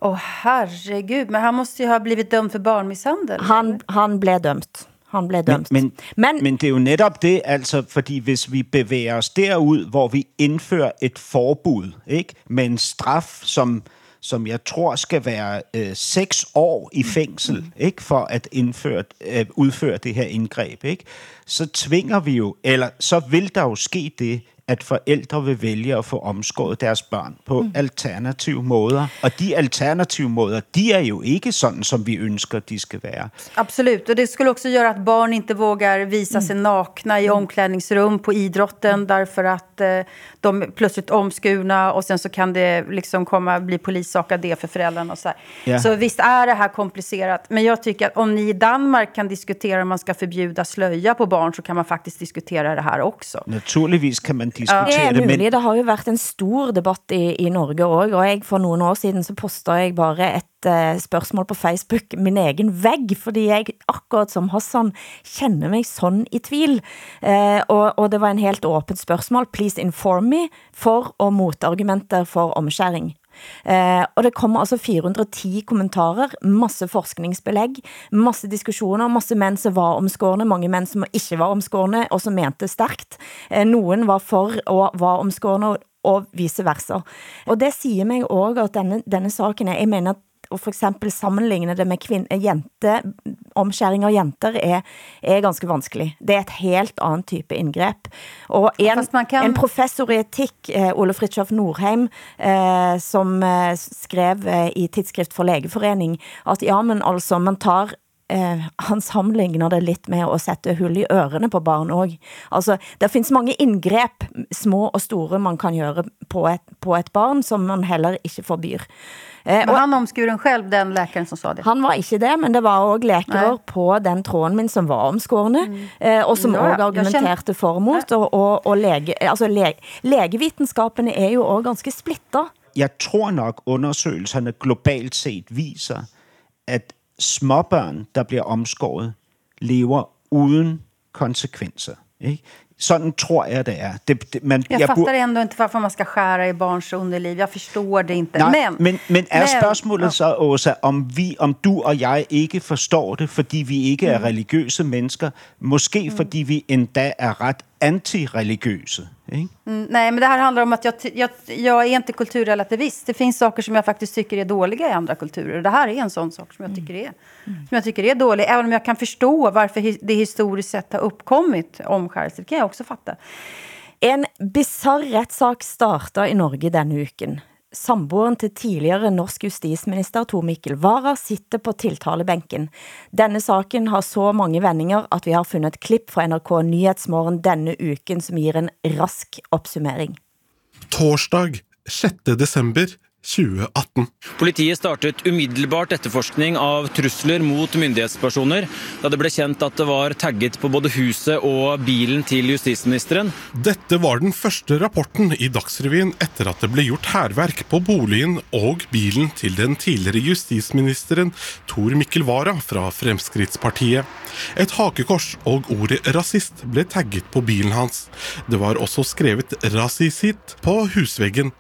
Åh herregud, men han måste ju ha blivit dömd för barnmisshandel. Han, han blev dømt. Han blev Men, dømt. men, men, men det er jo netop det, altså, fordi hvis vi bevæger os derud, hvor vi indfører et forbud, ikke, med en straf, som, som jeg tror skal være øh, seks år i fængsel, ikke, for at indføre, øh, udføre det her indgreb, ikke, så tvinger vi jo, eller så vil der jo ske det, at forældre vil vælge at få omskåret deres børn på mm. alternative måder. Og de alternative måder, de er jo ikke sådan, som vi ønsker, de skal være. Absolut, och det skulle också göra att barn inte vågar visa sig nakna i omklädningsrum på idrotten därför att eh, de är plötsligt omskurna och sen så kan det liksom komma bli polissak av det för föräldrarna och så här. Ja. Så visst är det här komplicerat, men jag tycker att om ni i Danmark kan diskutera om man ska förbjuda slöja på barn så kan man faktiskt diskutera det här också. Naturligvis kan man diskutere er det, men mulig. Det har jo vært en stor debatt i, i Norge òg. Og jeg, for noen år siden så posta jeg bare et eh, spørsmål på Facebook, min egen vegg, fordi jeg, akkurat som Hassan, kjenner meg sånn i tvil. Eh, og, og det var en helt åpent spørsmål. Please inform me. For- og motargumenter for omskjæring. Eh, og det kom altså 410 kommentarer, masse forskningsbelegg, masse diskussioner, masse menn som var omskårne, mange menn som ikke var omskårne, og som mente sterkt. Eh, noen var for og var omskårne, og, vice versa. Og det säger meg också at denne, denne saken er, jeg mener at for eksempel sammenligne det med kvinne, jente, omskjæring av jenter er, er ganske vanskelig. Det er et helt annet type indgrep. Og en, en professor i etikk, eh, Ole Fritjof Norheim, eh, som eh, skrev eh, i Tidsskrift for Legeforening, at ja, men altså, man tar Eh, han sammenligner det litt med å sette hull i ørene på barn også. Altså, det finns mange indgrep, små og store, man kan gjøre på et, på et barn, som man heller ikke forbyr. Eh, Var han omskuren själv, den läkaren som sa det? Han var ikke det, men det var også lækere på den tråden min som var omskårne, eh, og som Ja, ja, argumenterte for og mot, og, og, og lege, altså le, legevitenskapen er jo også ganske splitter. jeg tror nok, undersøgelserne globalt set viser, at småbørn, der bliver omskåret, lever uden konsekvenser. Ikke? Sådan tror jeg, det er. Det, det, man, Jag, bur- fattar ändå inte varför man ska skära i barns underliv. Jag förstår det inte. Nej, men, men, men er men- spørgsmålet så, Åsa, om, vi, om du og jeg ikke forstår det, fordi vi ikke er Mm. religiøse mennesker, måske fordi vi endda er ret antireligiøse, ikke? Mm, nej, men det här handlar om att jag, jag, jag är inte kulturrelativist. Det finns saker som jag faktiskt tycker är dåliga i andra kulturer. Och det här är en sån sak som jag tycker är, som jag tycker är dålig. Även om jag kan förstå varför det historiskt sett har uppkommit omskärelse. Det kan jag också fatta. En bizarr rettssak starter i Norge denne uken. Samboeren til tidligere norsk justisminister Tor Mikkel Wara sitter på tiltalebenken. Denne saken har så mange vendinger at vi har fundet et klipp fra NRK Nyhetsmorgen denne uken som gir en rask oppsummering. Torsdag 6. desember 2018. Politiet startet umiddelbart etterforskning av trusler mot myndighetspersoner da det ble kjent at det var tagget på både huset og bilen til justisministeren. Dette var den første rapporten i Dagsrevyen etter at det ble gjort hærverk på boligen og bilen til den tidligere justisministeren Tor Mikkel Wara fra Fremskrittspartiet. Et hakekors og ordet rasist ble tagget på bilen hans. Det var også skrevet rasisit på husveggen.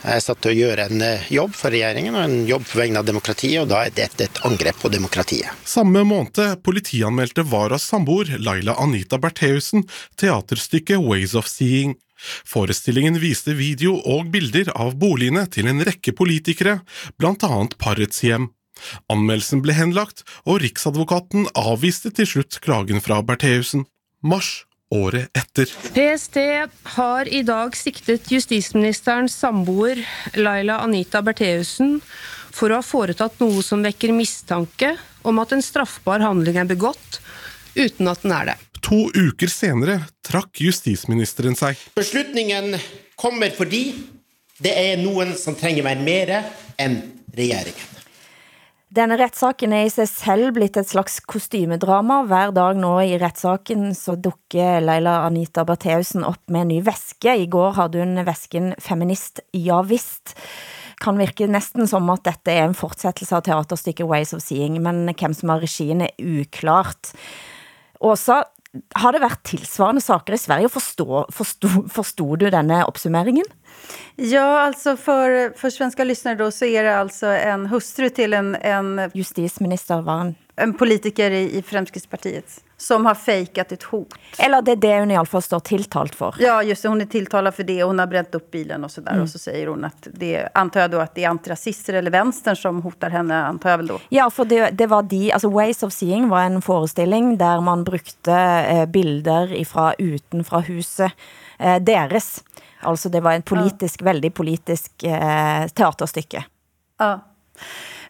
Jeg er satt til å gjøre en eh, jobb for regjeringen og en jobb på vegne av demokratiet, og da er dette et angrep på demokratiet. Samme måned politianmeldte Varas samboer Laila Anita Bertheussen teaterstykket Ways of Seeing. Forestillingen viste video og bilder av boligene til en rekke politikere, blant annet parets hjem. Anmeldelsen ble henlagt, og Riksadvokaten avviste til slutt klagen fra Bertheussen. Mars året etter. PST har i dag siktet justisministerens samboer Laila Anita Bertheussen for å ha foretatt noe som vekker mistanke om at en straffbar handling er begått, uten at den er det. To uker senere trakk justisministeren seg. Beslutningen kommer fordi det er noen som trenger meg mer enn regjeringen. Denne rettssaken er i sig selv blitt et slags kostymedrama. Hver dag nå i rettssaken så dukker Leila Anita Bertheussen opp med en ny väska. I går hadde hun Feminist ja visst. Kan virke nästan som att detta är en fortsättelse av teaterstykket Ways of Seeing, men vem som har regin är uklart. Åsa, har det varit tillsvarande saker i Sverige? Förstod forstod, forstod du denna uppsummeringen? Ja, alltså för, för svenska lyssnare då så är det alltså en hustru till en... en Justisminister var han. En politiker i, i Fremskrittspartiet som har fejkat ett hot. Eller det är det hon i alla fall står tilltalt för. Ja, just det. Hon är tilltalad för det. Hon har bränt upp bilen och sådär. Mm. Och så säger hon att det, antar jag då att det är antirasister eller vänstern som hotar henne, antar jag väl då. Ja, för det, det var de, alltså Ways of Seeing var en föreställning där man brukte eh, bilder ifrån utanför huset eh, deras Altså det var en politisk, ja. väldigt politisk eh, teaterstycke. Ja.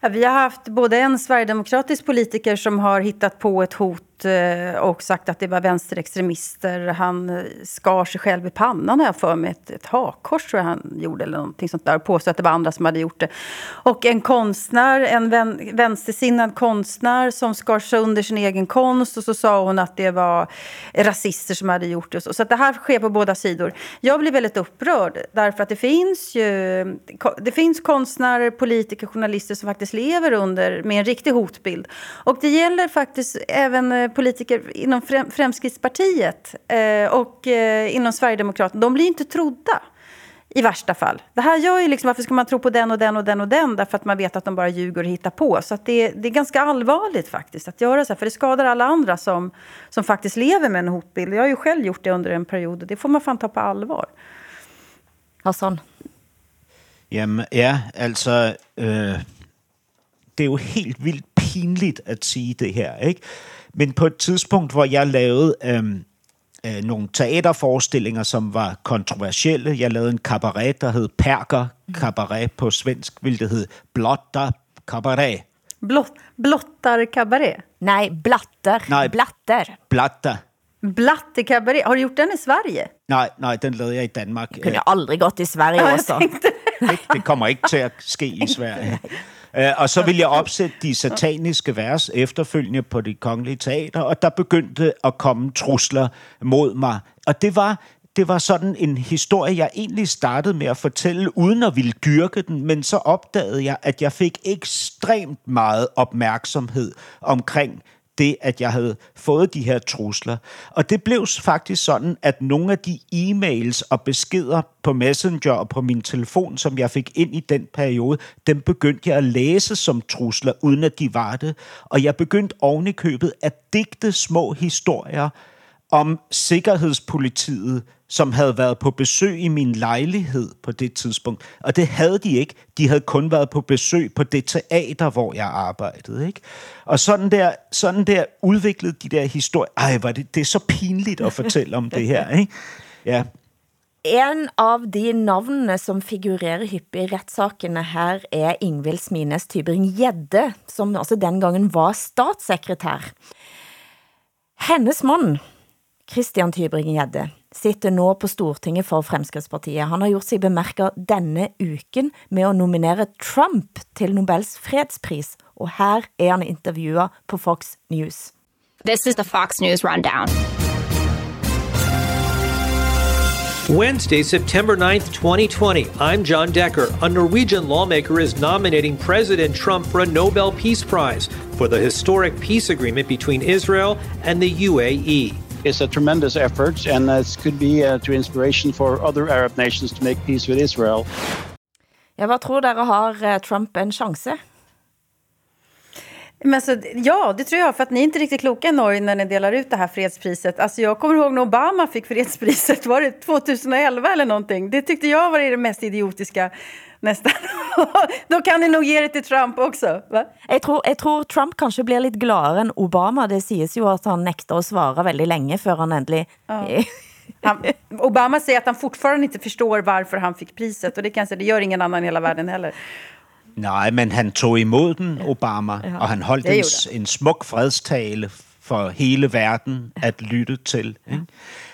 ja. Vi har haft både en sverigedemokratisk politiker som har hittat på ett hot Eh, och sagt att det var vänsterextremister. Han eh, skar sig själv i pannan har jag för mig. Ett, ett hakkors tror jag han gjorde eller någonting sånt där. Och påstod att det var andra som hade gjort det. Och en konstnär, en vän, vänstersinnad konstnär som skar sönder sin egen konst. Och så sa hon att det var rasister som hade gjort det. Så, så att det här sker på båda sidor. Jag blir väldigt upprörd därför att det finns ju det finns konstnärer, politiker, journalister som faktiskt lever under med en riktig hotbild. Och det gäller faktiskt även eh, politiker inom Fremskrittspartiet eh, och eh, inom Sverigedemokraterna, de blir inte trodda i värsta fall. Det här gör ju liksom, varför ska man tro på den och den och den och den? Därför att man vet att de bara ljuger och hittar på. Så att det, det är ganska allvarligt faktiskt att göra så här, för det skadar alla andra som, som faktiskt lever med en hotbild. Jag har ju själv gjort det under en period och det får man fan ta på allvar. Hassan? Jamen, ja, altså, øh, det er jo helt vildt pinligt at sige det her, ikke? Men på et tidspunkt, hvor jeg lavede øhm, øh, nogle teaterforestillinger, som var kontroversielle. Jeg lavede en cabaret, der hed Perker Cabaret på svensk, vil det hedde Blotter Cabaret. Blot, blottar cabaret? Nej, blatter. Nej, blatter. Blatter. Blatte cabaret. Har du gjort den i Sverige? Nej, nej, den lavede jeg i Danmark. Det kunne aldrig gått i Sverige også. det, [laughs] det kommer ikke til at ske i Sverige. Øh, og så vil jeg opsætte de sataniske vers efterfølgende på det kongelige teater, og der begyndte at komme trusler mod mig. Og det var, det var sådan en historie, jeg egentlig startede med at fortælle, uden at ville dyrke den, men så opdagede jeg, at jeg fik ekstremt meget opmærksomhed omkring det, at jeg havde fået de her trusler. Og det blev faktisk sådan, at nogle af de e-mails og beskeder på Messenger og på min telefon, som jeg fik ind i den periode, dem begyndte jeg at læse som trusler, uden at de var det. Og jeg begyndte oven i købet at digte små historier om Sikkerhedspolitiet, som havde været på besøg i min lejlighed på det tidspunkt. Og det havde de ikke. De havde kun været på besøg på det teater, hvor jeg arbejdede. Ikke? Og sådan der, sådan der udviklede de der historier. Ej, var det, det er så pinligt at fortælle om det her. Ikke? Ja. En av de navnene som figurerer hyppig i rättssakerna her er Ingvild Smines Tybring-Gjedde, som også den gangen var statssekretær. Hennes man, Christian Tybring-Gjedde, sitter nå på Stortinget for Fremskrittspartiet. Han har gjort sig bemærket denne uken med at nominere Trump til Nobels fredspris, og her er han intervjuet på Fox News. This is the Fox News Rundown. Wednesday, September 9th, 2020. I'm John Decker. A Norwegian lawmaker is nominating President Trump for a Nobel Peace Prize for the historic peace agreement between Israel and the UAE. It's a tremendous effort, and it could be uh, to inspiration for other Arab nations to make peace with Israel. Ja, vad tror dere har eh, Trump en chance? Men alltså, ja, det tror jag, för att ni är inte riktigt kloka i Norge när ni delar ut det här fredspriset. Alltså, jag kommer ihåg när Obama fick fredspriset, var det 2011 eller någonting? Det tyckte jag var det mest idiotiska nästan. [laughs] Då kan ni nog ge det till Trump också. Va? Jeg tror, jeg tror Trump kanskje blir litt gladere enn Obama. Det sies jo at han nekter å svare veldig lenge før han endelig... Ja. [laughs] Han, Obama säger att han fortfarande inte förstår varför han fick priset. Och det kan jag säga, det gör ingen annan i hela världen heller. Nej, men han tog imod den, Obama, Ja, og han det en, en smuk fredstale for hele verden at lytte til. Ikke?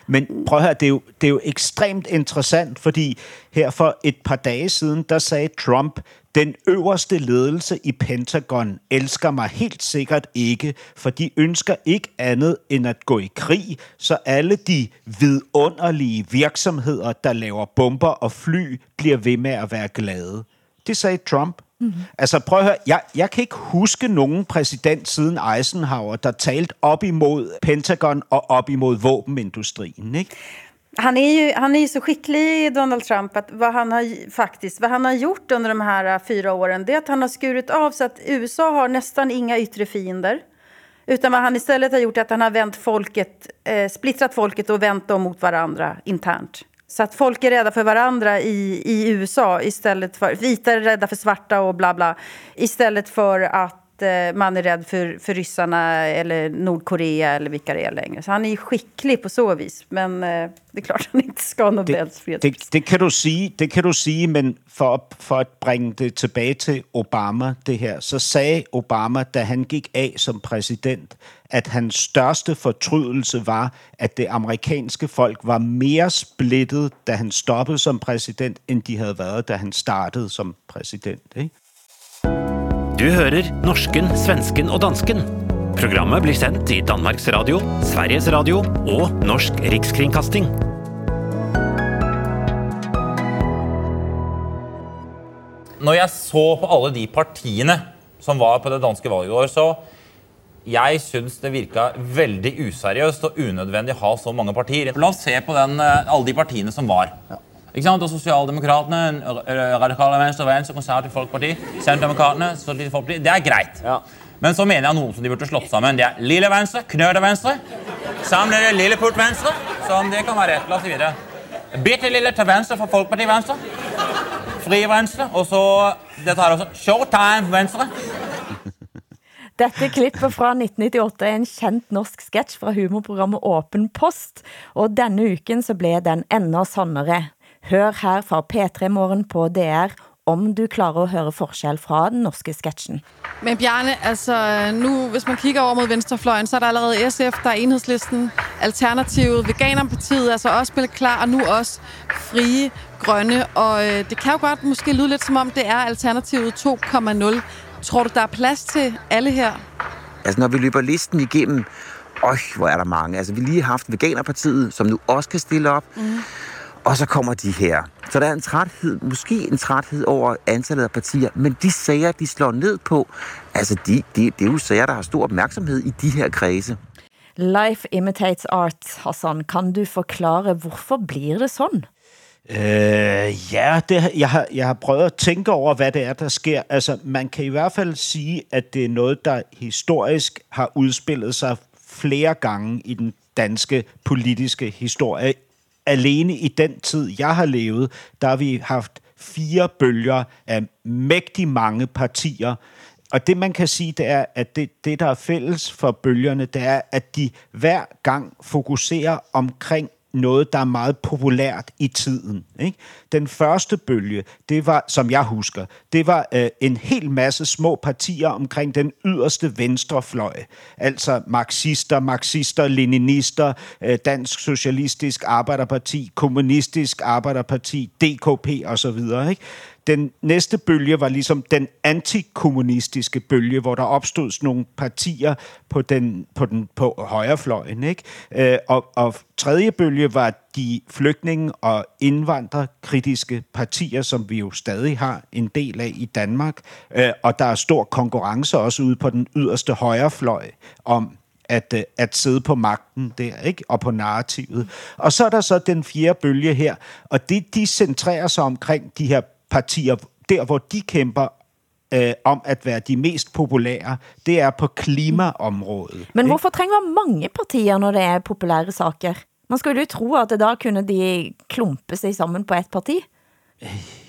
Men prøv at høre, det er, jo, det er jo ekstremt interessant, fordi her for et par dage siden, der sagde Trump, den øverste ledelse i Pentagon elsker mig helt sikkert ikke, for de ønsker ikke andet end at gå i krig, så alle de vidunderlige virksomheder, der laver bomber og fly, bliver ved med at være glade. Det sagde Trump. Mm. Altså prøv at høre, jeg, jeg kan ikke huske nogen præsident siden Eisenhower, der talte op imod Pentagon og op imod våbenindustrien, ikke? Han är, ju, han är ju så skicklig, Donald Trump, att vad han, har, faktiskt, vad han har gjort under de här äh, fyra åren det är att han har skurit av så att USA har nästan inga yttre fiender. Utan vad han istället har gjort är att han har vänt folket, eh, splittrat folket och vänt dem mot varandra internt. Så att folk är rädda för varandra i, i USA istället för... Vita är rädda för svarta och bla bla. Istället för att eh, man är rädd för, för ryssarna eller Nordkorea eller vilka det är längre. Så han är skicklig på så vis. Men eh, det är klart han inte ska ha Nobels fredspris. Det, det, kan du sige, det kan du sige, men for, at- for at bringe det tilbage til Obama, det her, så sagde Obama, da han gik af som præsident, at hans største fortrydelse var, at det amerikanske folk var mere splittet, da han stoppede som præsident, end de havde været, da han startede som præsident. Ikke? Du hører norsken, svensken og dansken. Programmet blir sendt i Danmarks Radio, Sveriges Radio og Norsk Rikskringkasting. Når jeg så på alle de partiene som var på det danske valget i går, så jeg syns det virka veldig useriøst og unødvendig å ha så mange partier. La oss se på den, eh, alle de partiene som var. Ikke sant? Og Sosialdemokratene, Radikale Venstre, Venstre, Konservativt Folkeparti, Sosialistisk Folkeparti. Det er greit. Men så mener jeg noen som de burde slått sammen. Det er Lille Venstre, Knøde Venstre. Sammen det Lillepult Venstre, som det kan være. La oss si videre. Bitte lille til venstre for Folkeparti Venstre. Fri Venstre. Og så dette her også. Showtime Venstre. Dette klippet fra 1998 er en kjent norsk sketsj fra humorprogrammet Åpen Post, og denne uken så ble den enda sannere. Hør her fra P3 Morgen på DR om du klarer å høre forskjell fra den norske sketchen. Men Bjarne, altså nu, hvis man kigger over mod venstrefløjen, så er der allerede SF, der er enhedslisten, Alternativet, Veganerpartiet, altså også spillet klar, og nu også Frie Grønne. Og øh, det kan jo godt måske lyde lidt som om, det er Alternativet 2,0. Tror du, der er plads til alle her? Altså, når vi løber listen igennem, øj, hvor er der mange. Altså, vi har lige haft Veganerpartiet, som nu også kan stille op. Mm. Og så kommer de her. Så der er en træthed, måske en træthed over antallet af partier, men de sager, de slår ned på, altså, de, de, det er jo sager, der har stor opmærksomhed i de her kredse. Life imitates art, Hassan. Kan du forklare, hvorfor blir det sådan? Øh, ja, det, jeg, har, jeg har prøvet at tænke over, hvad det er, der sker. Altså, man kan i hvert fald sige, at det er noget, der historisk har udspillet sig flere gange i den danske politiske historie. Alene i den tid, jeg har levet, der har vi haft fire bølger af mægtig mange partier. Og det, man kan sige, det er, at det, det, der er fælles for bølgerne, det er, at de hver gang fokuserer omkring noget, der er meget populært i tiden. Ikke? Den første bølge, det var, som jeg husker, det var øh, en hel masse små partier omkring den yderste venstrefløj. Altså marxister, marxister, leninister, øh, Dansk Socialistisk Arbejderparti, Kommunistisk Arbejderparti, DKP osv. Ikke? Den næste bølge var ligesom den antikommunistiske bølge, hvor der opstod sådan nogle partier på den på den på højrefløjen, ikke? Øh, og, og tredje bølge var de flygtninge og indvandrerkritiske partier, som vi jo stadig har en del af i Danmark, øh, og der er stor konkurrence også ude på den yderste højrefløj om at, øh, at sidde på magten der, ikke? og på narrativet. Og så er der så den fjerde bølge her, og det, de centrerer sig omkring de her partier, der hvor de kæmper øh, om at være de mest populære, det er på klimaområdet. Men hvorfor trenger man mange partier, når det er populære saker? Man skulle jo tro, at da kunne de klumpe sig sammen på et parti.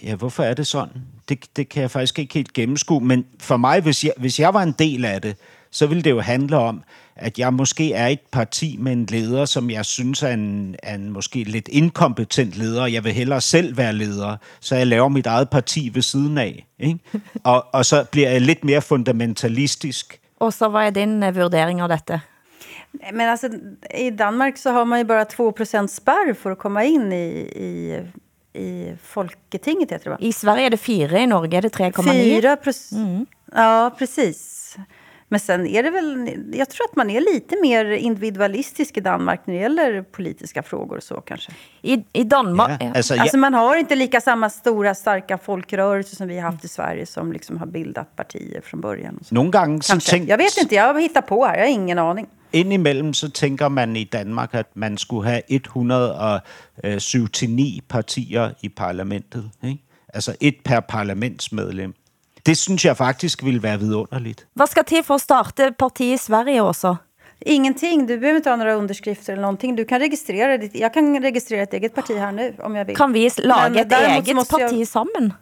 Ja, hvorfor er det sådan? Det, det kan jeg faktisk ikke helt gennemskue, men for mig, hvis jeg, hvis jeg var en del af det, så ville det jo handle om, at jeg måske er et parti med en leder, som jeg synes er en, er en måske lidt inkompetent leder. Jeg vil hellere selv være leder, så jeg laver mit eget parti ved siden af. Ikke? [laughs] Og, og så bliver jeg lidt mere fundamentalistisk. Og så hvad er din uh, vurdering av dette? Men alltså, i Danmark så har man ju bara 2% spärr för att komma in i, i, i Folketinget, heter det va? I Sverige är det 4, i Norge är det 3,9. 4 procent. Mm. Ja, precis. Men sen är det väl, jag tror att man är lite mer individualistisk i Danmark när det gäller politiska frågor och så kanske. I, i Danmark? Ja, alltså, alltså man har inte lika samma stora starka folkrörelser som vi har haft i Sverige som liksom har bildat partier från början. Nogle gange så tänk... Jag vet inte, jag hittar på här, jag har ingen aning. Indimellem så tænker man i Danmark, at man skulle have 179 partier i parlamentet. Ikke? Altså et per parlamentsmedlem. Det synes jeg faktisk ville være vidunderligt. Vad ska till för att starta parti i Sverige också? Ingenting. Du behöver inte ha några underskrifter eller någonting. Du kan registrera ditt, jag kan registrera ett eget parti här nu om jag vill. Kan vi laga ett eget parti jag... samman?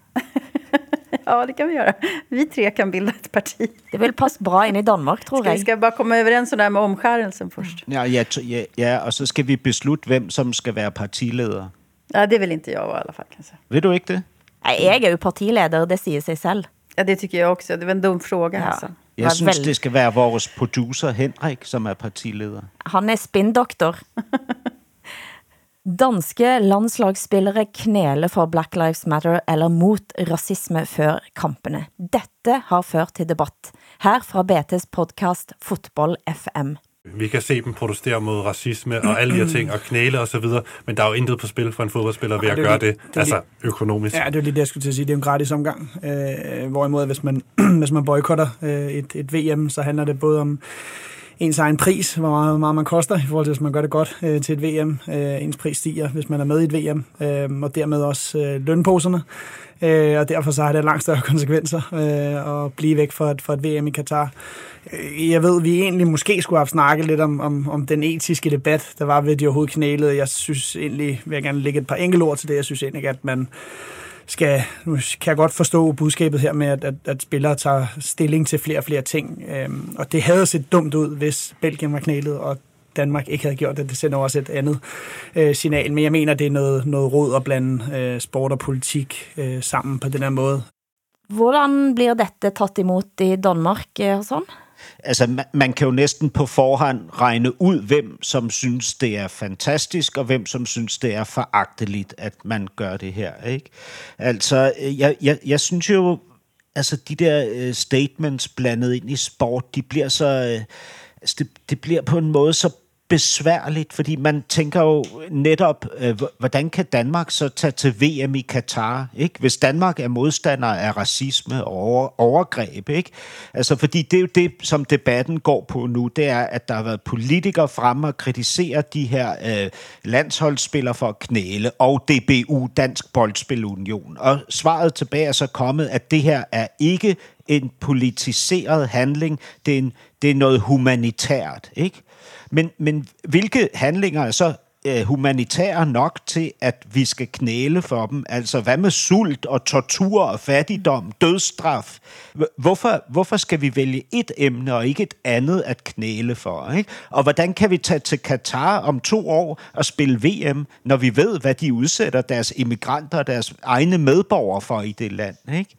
[laughs] ja, det kan vi göra. Vi tre kan bilda ett parti. Det vill passa bra in i Danmark, tror ska jag. Vi ska bara komma överens om det här med omskärelsen först. Ja, ja, ja, ja, och så ska vi besluta vem som ska vara partiledare. Ja, det vill inte jag vara i alla fall. Kanske. Vill du inte det? Nej, jag är ju partiledare, det säger sig själv. Ja, det tycker jag också. Det var en dum fråga. Ja. Alltså. Jeg synes, det skal være vores producer Henrik, som er partileder. Han er spindoktor. [laughs] Danske landslagsspillere knæler for Black Lives Matter eller mot rasisme før kampene. Dette har ført til debatt. Her fra BT's podcast Fotboll FM. Vi kan se dem protestere mod racisme og alle de her ting, og knæle og så videre, men der er jo intet på spil for en fodboldspiller ved at gøre det, det, det altså økonomisk. Ja, det er lige det, jeg skulle til at sige. Det er en gratis omgang. Øh, hvorimod, hvis man, [clears throat] hvis man boykotter øh, et, et VM, så handler det både om ens egen pris, hvor meget, hvor meget man koster, i forhold til, hvis man gør det godt øh, til et VM. Øh, ens pris stiger, hvis man er med i et VM, øh, og dermed også øh, lønposerne. Øh, og derfor så har det langt større [laughs] konsekvenser øh, at blive væk fra et, fra et VM i Katar. Øh, jeg ved, vi egentlig måske skulle have snakket lidt om, om, om den etiske debat, der var ved, de overhovedet knælede. Jeg synes egentlig, vil jeg gerne lægge et par enkelte ord til det. Jeg synes egentlig, at man skal, nu kan jeg godt forstå budskabet her med, at, at, at spillere tager stilling til flere og flere ting. Øhm, og det havde set dumt ud, hvis Belgien var knælet, og Danmark ikke havde gjort det. Det sender også et andet øh, signal. Men jeg mener, det er noget, noget råd at blande øh, sport og politik øh, sammen på den her måde. Hvordan bliver dette taget imod i Danmark eh, og sådan? Altså man, man kan jo næsten på forhånd regne ud, hvem som synes, det er fantastisk, og hvem som synes, det er foragteligt, at man gør det her. Ikke? Altså, jeg, jeg, jeg synes jo, altså de der uh, statements blandet ind i sport, de bliver så, uh, altså det, det bliver på en måde så besværligt, fordi man tænker jo netop, øh, hvordan kan Danmark så tage til VM i Katar, ikke? hvis Danmark er modstander af racisme og over, overgreb. Ikke? Altså, fordi det er jo det, som debatten går på nu, det er, at der har været politikere fremme og kritisere de her øh, landsholdsspillere for at knæle, og DBU, Dansk Boldspilunion. Og svaret tilbage er så kommet, at det her er ikke en politiseret handling, det er, en, det er noget humanitært, ikke? Men, men hvilke handlinger er så øh, humanitære nok til, at vi skal knæle for dem? Altså, hvad med sult og tortur og fattigdom, dødsstraf? Hvorfor, hvorfor skal vi vælge et emne og ikke et andet at knæle for? Ikke? Og hvordan kan vi tage til Katar om to år og spille VM, når vi ved, hvad de udsætter deres immigranter og deres egne medborgere for i det land? Ikke?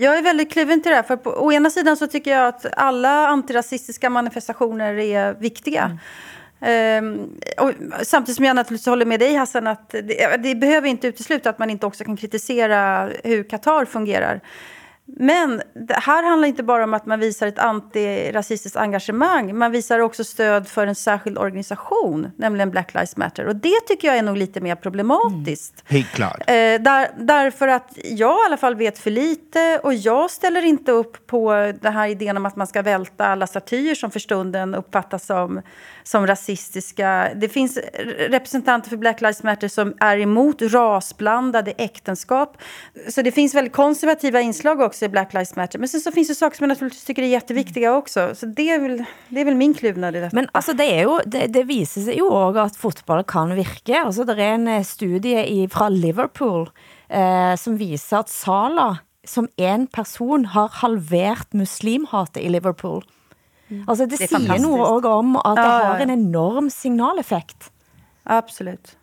Jag är väldigt kluven till det här. För på, å ena sidan så tycker jag att alla antirasistiska manifestationer är viktiga. Mm. Um, samtidigt som jag naturligtvis håller med dig Hassan att det, det behöver inte utesluta att man inte också kan kritisera hur Qatar fungerar. Men det här handlar inte bara om att man visar ett antirasistiskt engagemang. Man visar också stöd för en särskild organisation, nämligen Black Lives Matter. Och det tycker jag är nog lite mer problematiskt. Mm. Helt klart. Eh, där, därför att jag i alla fall vet för lite och jag ställer inte upp på den här idén om att man ska välta alla statyer som för stunden uppfattas som, som rasistiska. Det finns representanter för Black Lives Matter som är emot rasblandade äktenskap. Så det finns väldigt konservativa inslag också också i Black Lives Matter. Men sen så finns det saker som jag naturligtvis tycker är jätteviktiga också. Så det är väl, det är väl min kluvnad i detta. Men alltså det, är ju, det, det visar sig ju också att fotboll kan virke. Alltså det är en studie i, fra Liverpool eh, som viser at Sala som en person har halvert muslimhatet i Liverpool. Altså det, Det er det sier noe om at det har ja. en enorm signaleffekt. Absolut.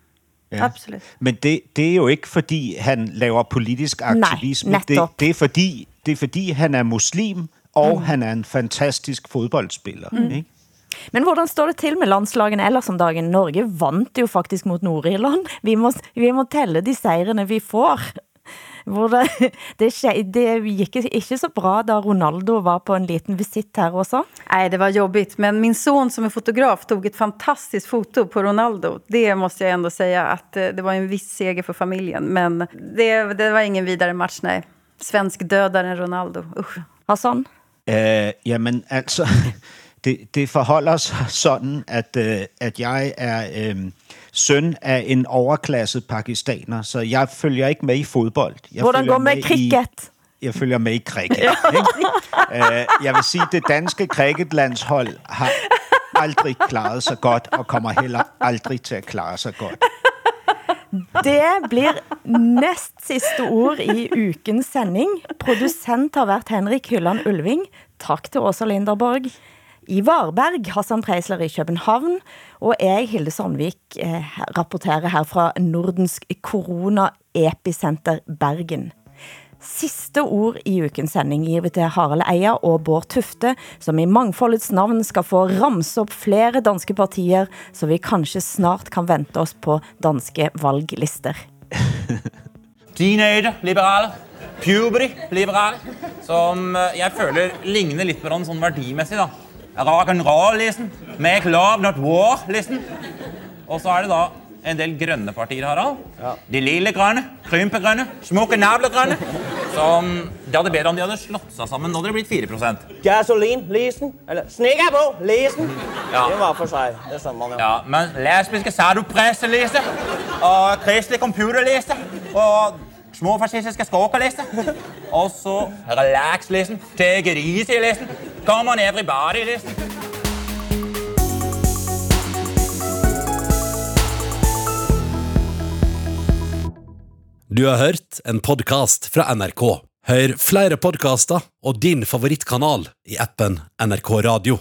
Ja. Absolut. Men det, det er jo ikke, fordi han laver politisk aktivisme. det, netop. det, er fordi, det er fordi, han er muslim, og mm. han er en fantastisk fodboldspiller. Mm. Men hvordan står det til med landslagene ellers om dagen? Norge vant jo faktisk mot Nord-Irland. Vi må, vi må telle de sejrene vi får. Hvor [laughs] det, det, det gik ikke så bra da Ronaldo var på en liten visit her også. Nej, det var jobbigt. Men min son som är fotograf tog ett fantastiskt foto på Ronaldo. Det måste jag ändå säga att eh, det var en viss seger för familjen. Men det, det var ingen vidare match, nej. Svensk dödare än Ronaldo. Usch. Hassan? Øh, jamen, altså, [laughs] det, det forholder sig sådan, at, øh, at jeg er øh, søn af en overklasse pakistaner, så jeg følger ikke med i Hvordan følger går med cricket? I, jeg følger med i cricket. [laughs] ikke? Øh, jeg vil sige, at det danske cricketlandshold har aldrig klaret sig godt, og kommer heller aldrig til at klare sig godt. Det blir näst siste ord i ukens sending. Producent har vært Henrik Hylland Ulving. Takk til Åsa Linderborg. I Varberg, Hassan Preisler i København, og jeg, Hilde Sandvik, eh, rapporterer her fra Nordens koronaepisenter Bergen. Sista ord i ukens sending gir vi til Harald Eia og Bård Tufte, som i mangfoldets navn skal få ramse upp flere danske partier, så vi kanskje snart kan vente oss på danske valglister. [laughs] Teenager, liberale. Puberty, liberale. Som jag jeg føler ligner litt på den sånn verdimessig, da. Rock'n'roll-listen. Make love, not war-listen. Og så er det da en del grønne partier, Harald. De lille grønne, krympegrønne, smukke navlegrønne. Som det hadde bedre om de hadde slått seg sammen. Da hadde det blitt 4 Gasolin-lesen, eller lesen. Ja. Det var for sig, det er man jo. Ja, men lesbiske sadopresseliste og kristelig computerliste og småfascistiske skråkerliste. Og så relax-listen, take it easy-listen, come on everybody-listen. Du har hørt en podcast fra NRK. Hør flere podcaster og din favorittkanal i appen NRK Radio.